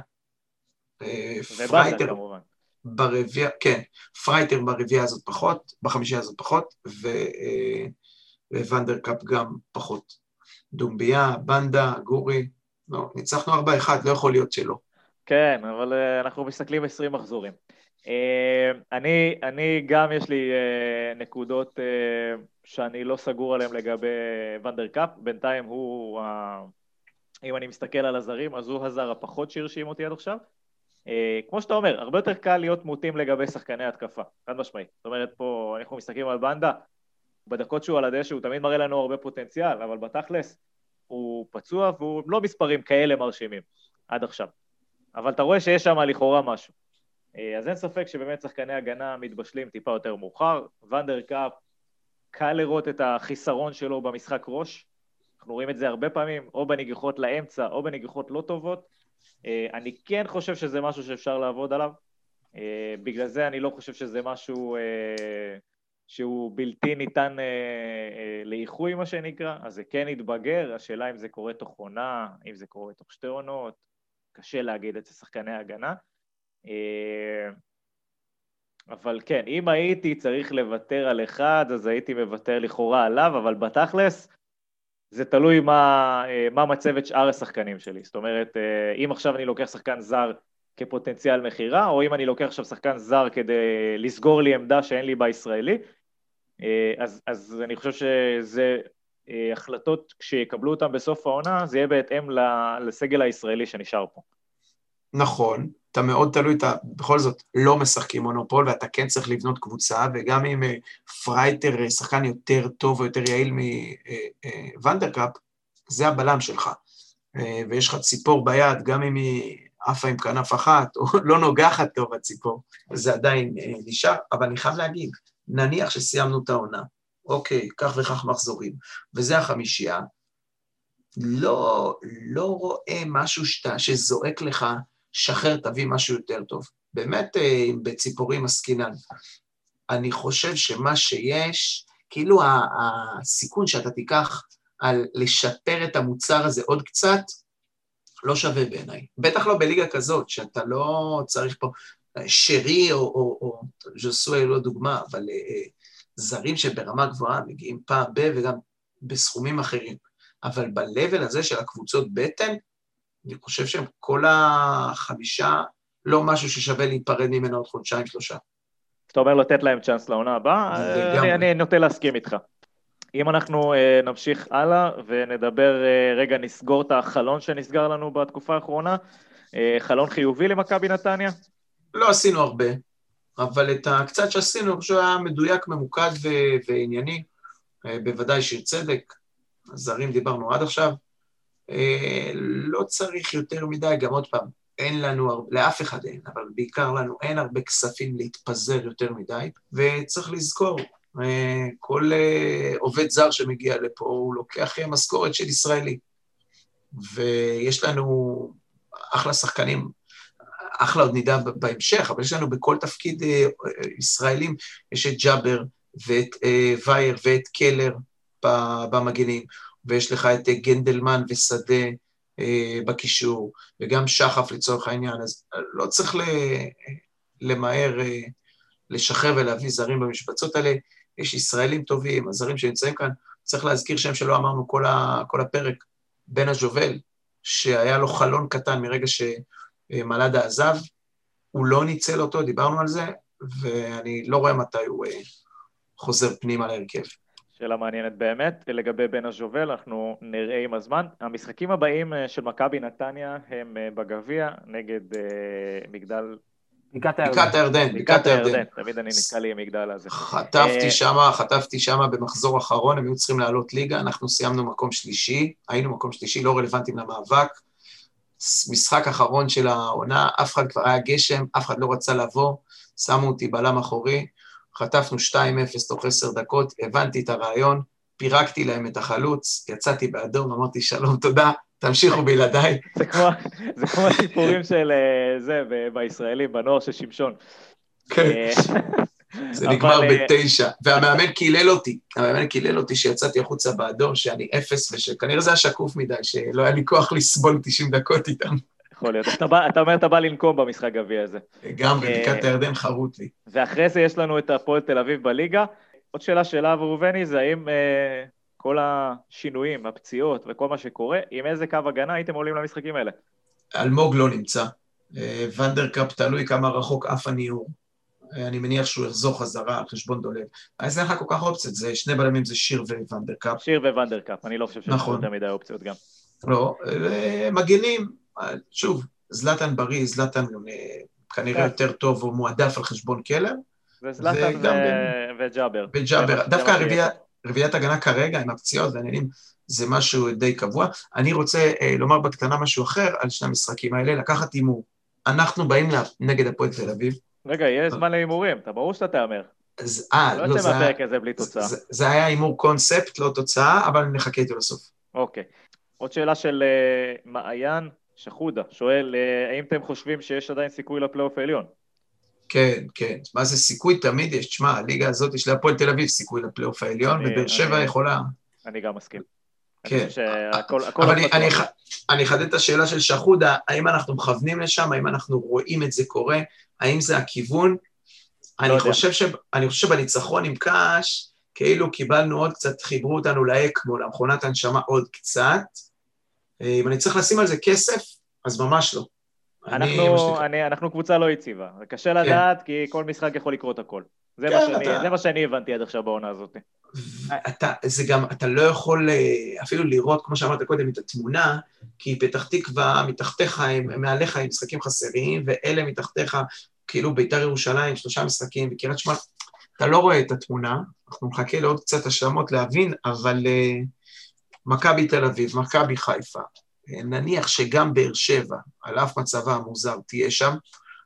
פרייטר. ברביעייה, כן, פרייטר ברביעייה הזאת פחות, בחמישייה הזאת פחות, ו, וונדרקאפ גם פחות. דומביה, בנדה, גורי, לא, ניצחנו 4-1, לא יכול להיות שלא. כן, אבל אה, אנחנו מסתכלים 20 מחזורים. אה, אני, אני גם יש לי uh, נקודות שאני לא סגור עליהן לגבי ונדר קאפ, בינתיים הוא, אם אני מסתכל על הזרים, אז הוא הזר הפחות שהרשים אותי עד עכשיו. כמו שאתה אומר, הרבה יותר קל להיות מוטים לגבי שחקני התקפה, חד משמעית. זאת אומרת, פה אנחנו מסתכלים על בנדה, בדקות שהוא על הדשא הוא תמיד מראה לנו הרבה פוטנציאל, אבל בתכלס הוא פצוע והוא לא מספרים כאלה מרשימים עד עכשיו. אבל אתה רואה שיש שם לכאורה משהו. אה, אז אין ספק שבאמת שחקני הגנה מתבשלים טיפה יותר מאוחר. ונדר קאפ, קל לראות את החיסרון שלו במשחק ראש. אנחנו רואים את זה הרבה פעמים, או בנגיחות לאמצע, או בנגיחות לא טובות. אה, אני כן חושב שזה משהו שאפשר לעבוד עליו. אה, בגלל זה אני לא חושב שזה משהו שהוא בלתי ניתן לאיחוי, מה שנקרא. אז זה כן יתבגר, השאלה אם זה קורה תוך עונה, אם זה קורה תוך שתי עונות. קשה להגיד אצל שחקני ההגנה. אבל כן, אם הייתי צריך לוותר על אחד, אז הייתי מוותר לכאורה עליו, אבל בתכלס, זה תלוי מה, מה מצבת שאר השחקנים שלי. זאת אומרת, אם עכשיו אני לוקח שחקן זר כפוטנציאל מכירה, או אם אני לוקח עכשיו שחקן זר כדי לסגור לי עמדה שאין לי בה ישראלי, אז, אז אני חושב שזה החלטות, כשיקבלו אותן בסוף העונה, זה יהיה בהתאם לסגל הישראלי שנשאר פה. נכון, אתה מאוד תלוי, אתה בכל זאת לא משחקים מונופול, ואתה כן צריך לבנות קבוצה, וגם אם פרייטר שחקן יותר טוב או יותר יעיל מוונדרקאפ, זה הבלם שלך. ויש לך ציפור ביד, גם אם היא עפה עם כנף אחת, או לא נוגחת טוב הציפור, זה עדיין נשאר, אבל אני חייב להגיד, נניח שסיימנו את העונה, אוקיי, כך וכך מחזורים, וזה החמישייה, לא, לא רואה משהו שאתה, שזועק לך, שחרר, תביא משהו יותר טוב. באמת, אם בציפורים עסקינן. אני חושב שמה שיש, כאילו הסיכון שאתה תיקח על לשפר את המוצר הזה עוד קצת, לא שווה בעיניי. בטח לא בליגה כזאת, שאתה לא צריך פה שרי או, או, או ז'וסוי לא דוגמה, אבל uh, זרים שברמה גבוהה מגיעים פעם ב- וגם בסכומים אחרים. אבל ב-level הזה של הקבוצות בטן, אני חושב שהם כל החמישה, לא משהו ששווה להיפרד ממנו עוד חודשיים, שלושה. אתה אומר לתת להם צ'אנס לעונה הבאה? אני, אני נוטה להסכים איתך. אם אנחנו uh, נמשיך הלאה ונדבר, uh, רגע, נסגור את החלון שנסגר לנו בתקופה האחרונה, uh, חלון חיובי למכבי נתניה? לא עשינו הרבה, אבל את הקצת שעשינו, אני חושב שהיה מדויק, ממוקד ו- וענייני, בוודאי שיר צדק, זרים דיברנו עד עכשיו, uh, לא צריך יותר מדי, גם עוד פעם, אין לנו, לאף אחד אין, אבל בעיקר לנו אין הרבה כספים להתפזר יותר מדי, וצריך לזכור, כל עובד זר שמגיע לפה, הוא לוקח משכורת של ישראלי. ויש לנו אחלה שחקנים, אחלה עוד נדע בהמשך, אבל יש לנו בכל תפקיד ישראלים, יש את ג'אבר ואת וייר ואת קלר במגנים, ויש לך את גנדלמן ושדה, אה, בקישור, וגם שחף לצורך העניין, אז לא צריך למהר אה, לשחרר ולהביא זרים במשבצות האלה. יש ישראלים טובים, הזרים שנמצאים כאן, צריך להזכיר שם שלא אמרנו כל, ה, כל הפרק, בן הז'ובל, שהיה לו חלון קטן מרגע שמלאדה עזב, הוא לא ניצל אותו, דיברנו על זה, ואני לא רואה מתי הוא אה, חוזר פנימה להרכב. שאלה מעניינת באמת. לגבי בן הז'ובל, אנחנו נראה עם הזמן. המשחקים הבאים אה, של מכבי נתניה הם אה, בגביע נגד מגדל... בקעת הירדן. בקעת הירדן, בקעת הירדן. תמיד אני נתקע לי עם מגדל הזה. חטפתי שמה, חטפתי שמה במחזור אחרון, הם היו צריכים לעלות ליגה, אנחנו סיימנו מקום שלישי, היינו מקום שלישי, לא רלוונטיים למאבק. משחק אחרון של העונה, אף אחד כבר היה גשם, אף אחד לא רצה לבוא, שמו אותי בלם אחורי, חטפנו 2-0 תוך עשר דקות, הבנתי את הרעיון, פירקתי להם את החלוץ, יצאתי באדום, אמרתי שלום, תודה, תמשיכו בלעדיי. זה כמו, זה כמו הסיפורים של אה, זה, בישראלים, בנוער של שמשון. כן. אה, זה נגמר אה, בתשע, והמאמן קילל אותי, המאמן קילל אותי שיצאתי החוצה באדום, שאני אפס, ושכנראה זה היה שקוף מדי, שלא היה לי כוח לסבול 90 דקות איתם. יכול להיות. אתה, בא, אתה אומר, אתה בא לנקום במשחק גביע הזה. גם בבקעת הירדן חרוט לי. ואחרי זה יש לנו את הפועל תל אביב בליגה. עוד שאלה של אב ראובני זה האם אה, כל השינויים, הפציעות וכל מה שקורה, עם איזה קו הגנה הייתם עולים למשחקים האלה? אלמוג לא נמצא. אה, ונדרקאפ תלוי כמה רחוק עף הניעור. אה, אני מניח שהוא יחזור חזרה על חשבון דולב. אז אין לך כל כך אופציות, זה שני בלמים זה שיר וונדרקאפ. שיר וונדרקאפ, אני לא חושב שיש נכון. יותר מדי אופציות גם. לא, אה, מגנים, שוב, זלטן בריא, זלטן כנראה כן. יותר טוב, הוא מועדף על חשבון קלר. וזלטן וג'אבר. וג'אבר. דווקא רביעיית הגנה כרגע, עם הפציעות והעניינים, זה משהו די קבוע. אני רוצה אה, לומר בקטנה משהו אחר על שני המשחקים האלה, לקחת הימור. אנחנו באים נגד הפועל תל אביב. רגע, יהיה זמן להימורים, אתה ברור שאתה תהמר. אה, לא, לא זה היה... מהפרק הזה בלי תוצאה. זה, זה היה הימור קונספט, לא תוצאה, אבל נחכה איתו לסוף. אוקיי. עוד שאלה של uh, מעיין שחודה, שואל, uh, האם אתם חושבים שיש עדיין סיכוי לפלייאוף העליון? כן, כן. מה זה סיכוי? תמיד יש. תשמע, הליגה הזאת יש להפועל תל אביב סיכוי לפלייאוף העליון, ובאר שבע יכולה... אני גם מסכים. כן. שהכל, אבל אני, אני, אני אחדד את השאלה של שחודה, האם אנחנו מכוונים לשם, האם אנחנו רואים את זה קורה, האם זה הכיוון? לא אני, חושב ש, אני חושב שבניצחון עם קאש, כאילו קיבלנו עוד קצת, חיברו אותנו לאקמו, למכונת הנשמה עוד קצת. אה, אם אני צריך לשים על זה כסף, אז ממש לא. אנחנו, אני, אנחנו קבוצה לא יציבה, קשה כן. לדעת כי כל משחק יכול לקרות הכל. זה, כן, מה שאני, אתה... זה מה שאני הבנתי עד עכשיו בעונה הזאת. אתה, זה גם, אתה לא יכול אה, אפילו לראות, כמו שאמרת קודם, את התמונה, כי פתח תקווה, מתחתיך, הם, מעליך עם משחקים חסרים, ואלה מתחתיך, כאילו ביתר ירושלים, שלושה משחקים, וקריית שמונה, אתה לא רואה את התמונה, אנחנו נחכה לעוד קצת השלמות להבין, אבל uh, מכבי תל אביב, מכבי חיפה, נניח שגם באר שבע, על אף מצבה המוזר, תהיה שם,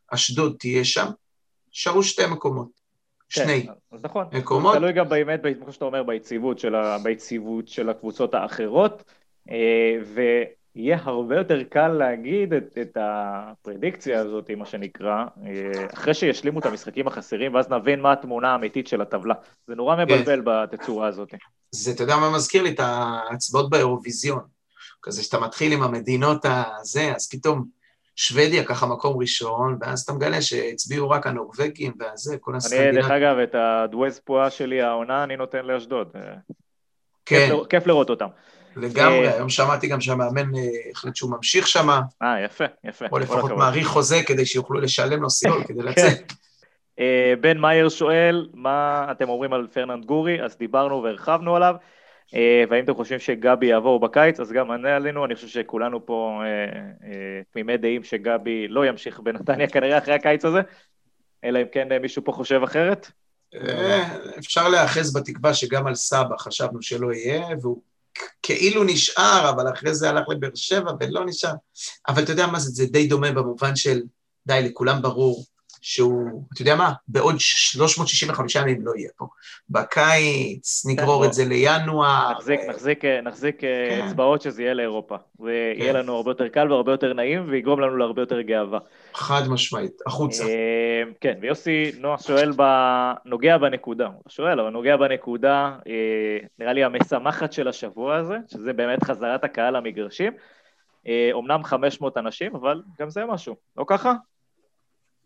אשדוד תהיה שם, נשארו שתי מקומות. כן, שני אז נכון. מקומות. תלוי גם באמת, כמו שאתה אומר, ביציבות של, ה, ביציבות של הקבוצות האחרות, אה, ויהיה הרבה יותר קל להגיד את, את הפרדיקציה הזאת, מה שנקרא, אה, אחרי שישלימו את המשחקים החסרים, ואז נבין מה התמונה האמיתית של הטבלה. זה נורא כן. מבלבל בתצורה הזאת. זה, אתה יודע מה מזכיר לי? את ההצבעות באירוויזיון. כזה שאתה מתחיל עם המדינות הזה, אז פתאום שוודיה ככה מקום ראשון, ואז אתה מגלה שהצביעו רק הנורבגים והזה, כל הסקנדינביה. אני, דרך אגב, את הדוויז פועה שלי, העונה, אני נותן לאשדוד. כן. כיף, לראות אותם. לגמרי, אה, היום שמעתי גם שהמאמן אה, החליט שהוא ממשיך שם. אה, יפה, יפה. או לפחות מעריך חוזה כדי שיוכלו לשלם לו סיול כדי לצאת. כן. אה, בן מאייר שואל, מה אתם אומרים על פרננד גורי? אז דיברנו והרחבנו עליו. אה, והאם אתם חושבים שגבי יעבור בקיץ, אז גם ענה עלינו, אני חושב שכולנו פה אה, אה, תמימי דעים שגבי לא ימשיך בנתניה כנראה אחרי הקיץ הזה, אלא אם כן מישהו פה חושב אחרת. אפשר להיאחז בתקווה שגם על סבא חשבנו שלא יהיה, והוא כאילו נשאר, אבל אחרי זה הלך לבאר שבע ולא נשאר. אבל אתה יודע מה זה, זה די דומה במובן של, די, לכולם ברור שהוא, אתה יודע מה, בעוד 365 ימים לא יהיה פה. בקיץ, נגרור את זה לינואר. נחזיק, נחזיק, נחזיק אה, כן. אצבעות שזה יהיה לאירופה. ויהיה כן. לנו הרבה יותר קל והרבה יותר נעים, ויגרום לנו להרבה יותר גאווה. חד משמעית, החוצה. אה, כן, ויוסי נוח שואל, נוגע בנקודה. הוא שואל, אבל נוגע בנקודה, אה, נראה לי המשמחת של השבוע הזה, שזה באמת חזרת הקהל למגרשים. אומנם 500 אנשים, אבל גם זה משהו, לא ככה?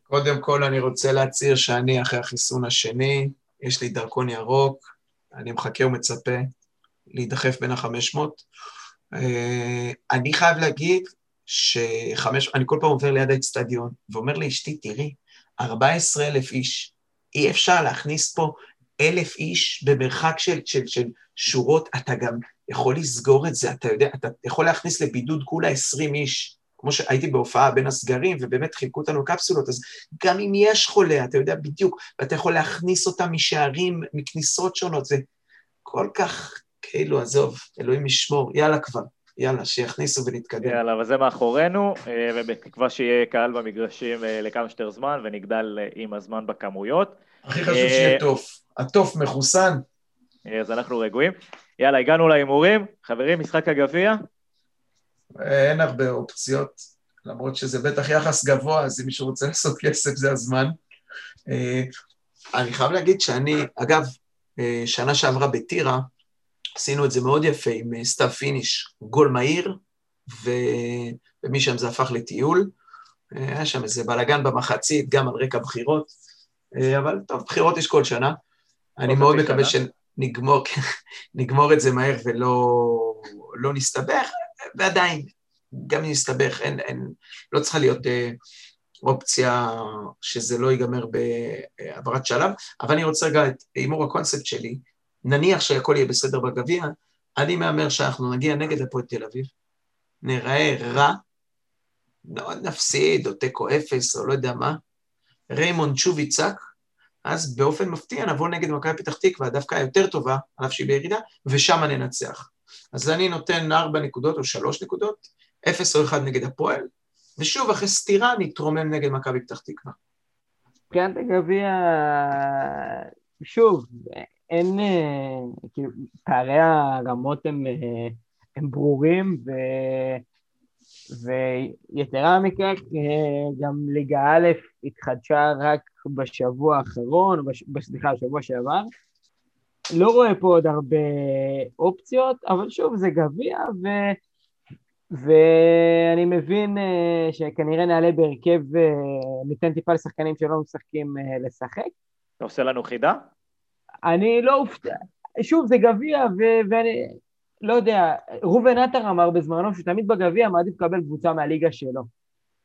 קודם כל אני רוצה להצהיר שאני אחרי החיסון השני, יש לי דרכון ירוק, אני מחכה ומצפה להידחף בין החמש מאות. אה, אני חייב להגיד שחמש, אני כל פעם עובר ליד האצטדיון, ואומר לאשתי, תראי, 14 אלף איש, אי אפשר להכניס פה אלף איש במרחק של, של, של שורות, אתה גם יכול לסגור את זה, אתה יודע, אתה יכול להכניס לבידוד כולה 20 איש. כמו שהייתי בהופעה בין הסגרים, ובאמת חילקו אותנו קפסולות, אז גם אם יש חולה, אתה יודע בדיוק, ואתה יכול להכניס אותם משערים, מכניסות שונות, זה כל כך, כאילו, עזוב, אלוהים ישמור, יאללה כבר, יאללה, שיכניסו ונתקדם. יאללה, אבל זה מאחורינו, אה, ובתקווה שיהיה קהל במגרשים אה, לכמה שיותר זמן, ונגדל אה, עם הזמן בכמויות. הכי חשוב שיהיה תוף. התוף מחוסן. אז אנחנו רגועים. יאללה, הגענו להימורים. חברים, משחק הגביע, אין הרבה אופציות, למרות שזה בטח יחס גבוה, אז אם מישהו רוצה לעשות כסף זה הזמן. אה, אני חייב להגיד שאני, אגב, אה, שנה שעברה בטירה, עשינו את זה מאוד יפה עם אה, סתיו פיניש, גול מהיר, ו... ומשם זה הפך לטיול. היה שם איזה בלאגן במחצית, גם על רקע בחירות, אבל טוב, בחירות יש כל שנה. אני מאוד מקווה שנגמור את זה מהר ולא לא נסתבך. ועדיין, גם אם נסתבך, אין, אין, לא צריכה להיות אה, אופציה שזה לא ייגמר בהעברת שלב, אבל אני רוצה רגע את הימור הקונספט שלי, נניח שהכל יהיה בסדר בגביע, אני מהמר שאנחנו נגיע נגד הפועל תל אביב, נראה רע, לא נפסיד, או תיקו אפס, או לא יודע מה, ריימונד שוב יצעק, אז באופן מפתיע נבוא נגד מכבי פתח תקווה, דווקא היותר טובה, על אף שהיא בירידה, ושם ננצח. אז אני נותן ארבע נקודות או שלוש נקודות, אפס או אחד נגד הפועל, ושוב, אחרי סטירה אני אתרומם נגד מכבי פתח תקווה. מבחינת הגביע, שוב, אין, אה, כאילו, פערי הרמות הם, אה, הם ברורים, ו... ויתרה מכך, אה, גם ליגה א' התחדשה רק בשבוע האחרון, סליחה, בשבוע שעבר, לא רואה פה עוד הרבה אופציות, אבל שוב, זה גביע, ו... ואני מבין uh, שכנראה נעלה בהרכב, uh, ניתן טיפה לשחקנים שלא משחקים uh, לשחק. אתה עושה לנו חידה? אני לא אופתע, שוב, זה גביע, ו- ואני לא יודע, ראובן עטר אמר בזמנו שתמיד בגביע מעדיף לקבל קבוצה מהליגה שלו.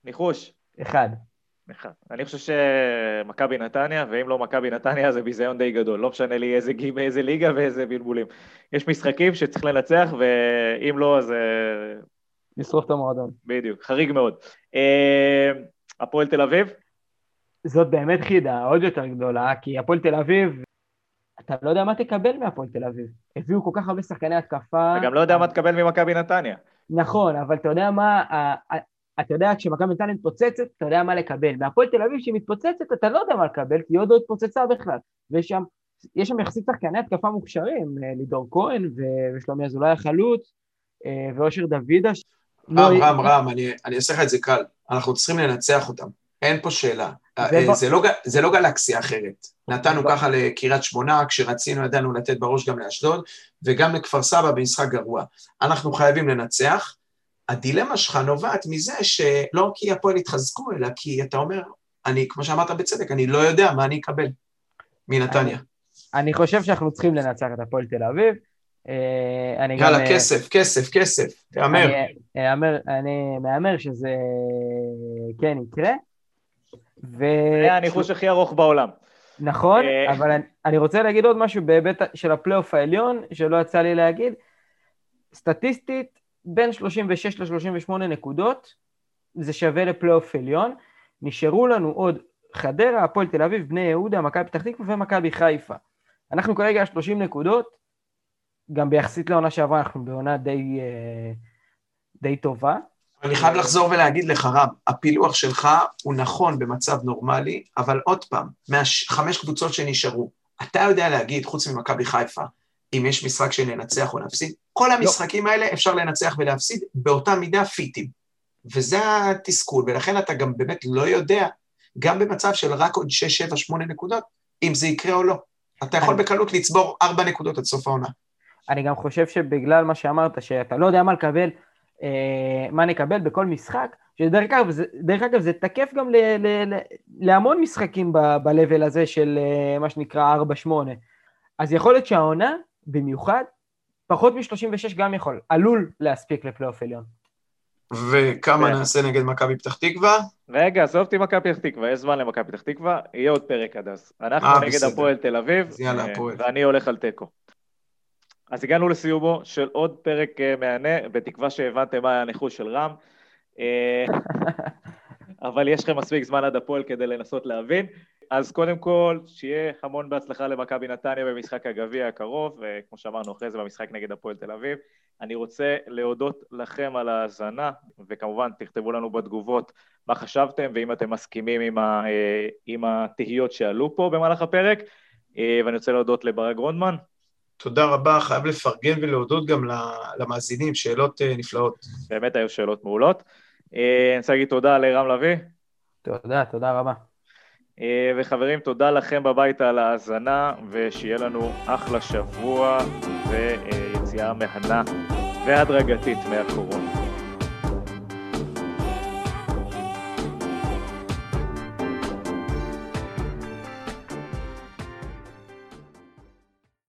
ניחוש. אחד. אחד. אני חושב שמכבי נתניה, ואם לא מכבי נתניה זה ביזיון די גדול. לא משנה לי איזה, איזה ליגה ואיזה בלבולים. יש משחקים שצריך לנצח, ואם לא, אז... לשרוף את המועדון. בדיוק, חריג מאוד. אה, הפועל תל אביב? זאת באמת חידה עוד יותר גדולה, כי הפועל תל אביב, אתה לא יודע מה תקבל מהפועל תל אביב. הביאו כל כך הרבה שחקני התקפה. אתה גם לא יודע מה תקבל ממכבי נתניה. נכון, אבל אתה יודע מה, אתה יודע, כשמכבי נתניה מתפוצצת, אתה יודע מה לקבל. מהפועל תל אביב שהיא מתפוצצת, אתה לא יודע מה לקבל, כי היא עוד לא התפוצצה בכלל. ויש שם, יש שם יחסית שחקני התקפה מוכשרים, אה, לידור כהן ושלומי אזולאי החלוץ, אה, ואושר דוידה. רם, לא... רם, רם, אני, אני אעשה לך את זה קל. אנחנו צריכים לנצח אותם. אין פה שאלה. זה, אה, זה, לא, זה לא גלקסיה אחרת. נתנו ככה לקריית שמונה, כשרצינו ידענו לתת בראש גם לאשדוד, וגם לכפר סבא במשחק גרוע. אנחנו חייבים לנצח, הדילמה שלך נובעת מזה שלא כי הפועל התחזקו, אלא כי אתה אומר, אני, כמו שאמרת בצדק, אני לא יודע מה אני אקבל מנתניה. אני, אני חושב שאנחנו צריכים לנצח את הפועל תל אביב. אה, אני יאללה, גם, אה, כסף, כסף, כסף, תהמר. אני, אני מהמר שזה כן יקרה. ו... זה הניחוש הכי ארוך בעולם. נכון, אה, אבל אני, אני רוצה להגיד עוד משהו בהיבט של הפלייאוף העליון, שלא יצא לי להגיד. סטטיסטית, בין 36 ל-38 נקודות, זה שווה לפלייאוף עליון. נשארו לנו עוד חדרה, הפועל תל אביב, בני יהודה, מכבי פתח תקווה ומכבי חיפה. אנחנו כרגע 30 נקודות, גם ביחסית לעונה שעברה אנחנו בעונה די, אה, די טובה. אני חייב לחזור ולהגיד לך, רם, הפילוח שלך הוא נכון במצב נורמלי, אבל עוד פעם, מהחמש קבוצות שנשארו, אתה יודע להגיד, חוץ ממכבי חיפה, אם יש משחק שננצח או נפסיד? כל לא. המשחקים לא. האלה אפשר לנצח ולהפסיד באותה מידה פיטים. וזה התסכול, ולכן אתה גם באמת לא יודע, גם במצב של רק עוד 6, 7, 8 נקודות, אם זה יקרה או לא. אתה יכול אני... בקלות לצבור 4 נקודות עד סוף העונה. אני גם חושב שבגלל מה שאמרת, שאתה לא יודע מה לקבל, מה נקבל בכל משחק, שדרך אגב, זה, דרך אגב זה תקף גם ל, ל, ל, להמון משחקים ב-level הזה של מה שנקרא 4-8. אז יכול להיות שהעונה, במיוחד, פחות מ-36 גם יכול, עלול להספיק לפלייאוף עליון. וכמה כן. נעשה נגד מכבי פתח תקווה? רגע, עזוב אותי מכבי פתח תקווה, יש זמן למכבי פתח תקווה, יהיה עוד פרק עד אז. אנחנו 아, אה, נגד הפועל תל אביב, יאללה, אה, הפועל. ואני הולך על תיקו. אז הגענו לסיומו של עוד פרק אה, מהנה, בתקווה שהבנתם מה היה הניחוש של רם. אבל יש לכם מספיק זמן עד הפועל כדי לנסות להבין. אז קודם כל, שיהיה המון בהצלחה למכבי נתניה במשחק הגביע הקרוב, וכמו שאמרנו אחרי זה במשחק נגד הפועל תל אביב. אני רוצה להודות לכם על ההאזנה, וכמובן תכתבו לנו בתגובות מה חשבתם, ואם אתם מסכימים עם, ה, אה, עם התהיות שעלו פה במהלך הפרק, אה, ואני רוצה להודות לברק גרונדמן. תודה רבה, חייב לפרגן ולהודות גם למאזינים, שאלות אה, נפלאות. באמת היו שאלות מעולות. אני רוצה להגיד תודה לרם לביא. תודה, תודה רבה. אה, וחברים, תודה לכם בבית על ההאזנה, ושיהיה לנו אחלה שבוע ויציאה מהנה והדרגתית מהקורונה.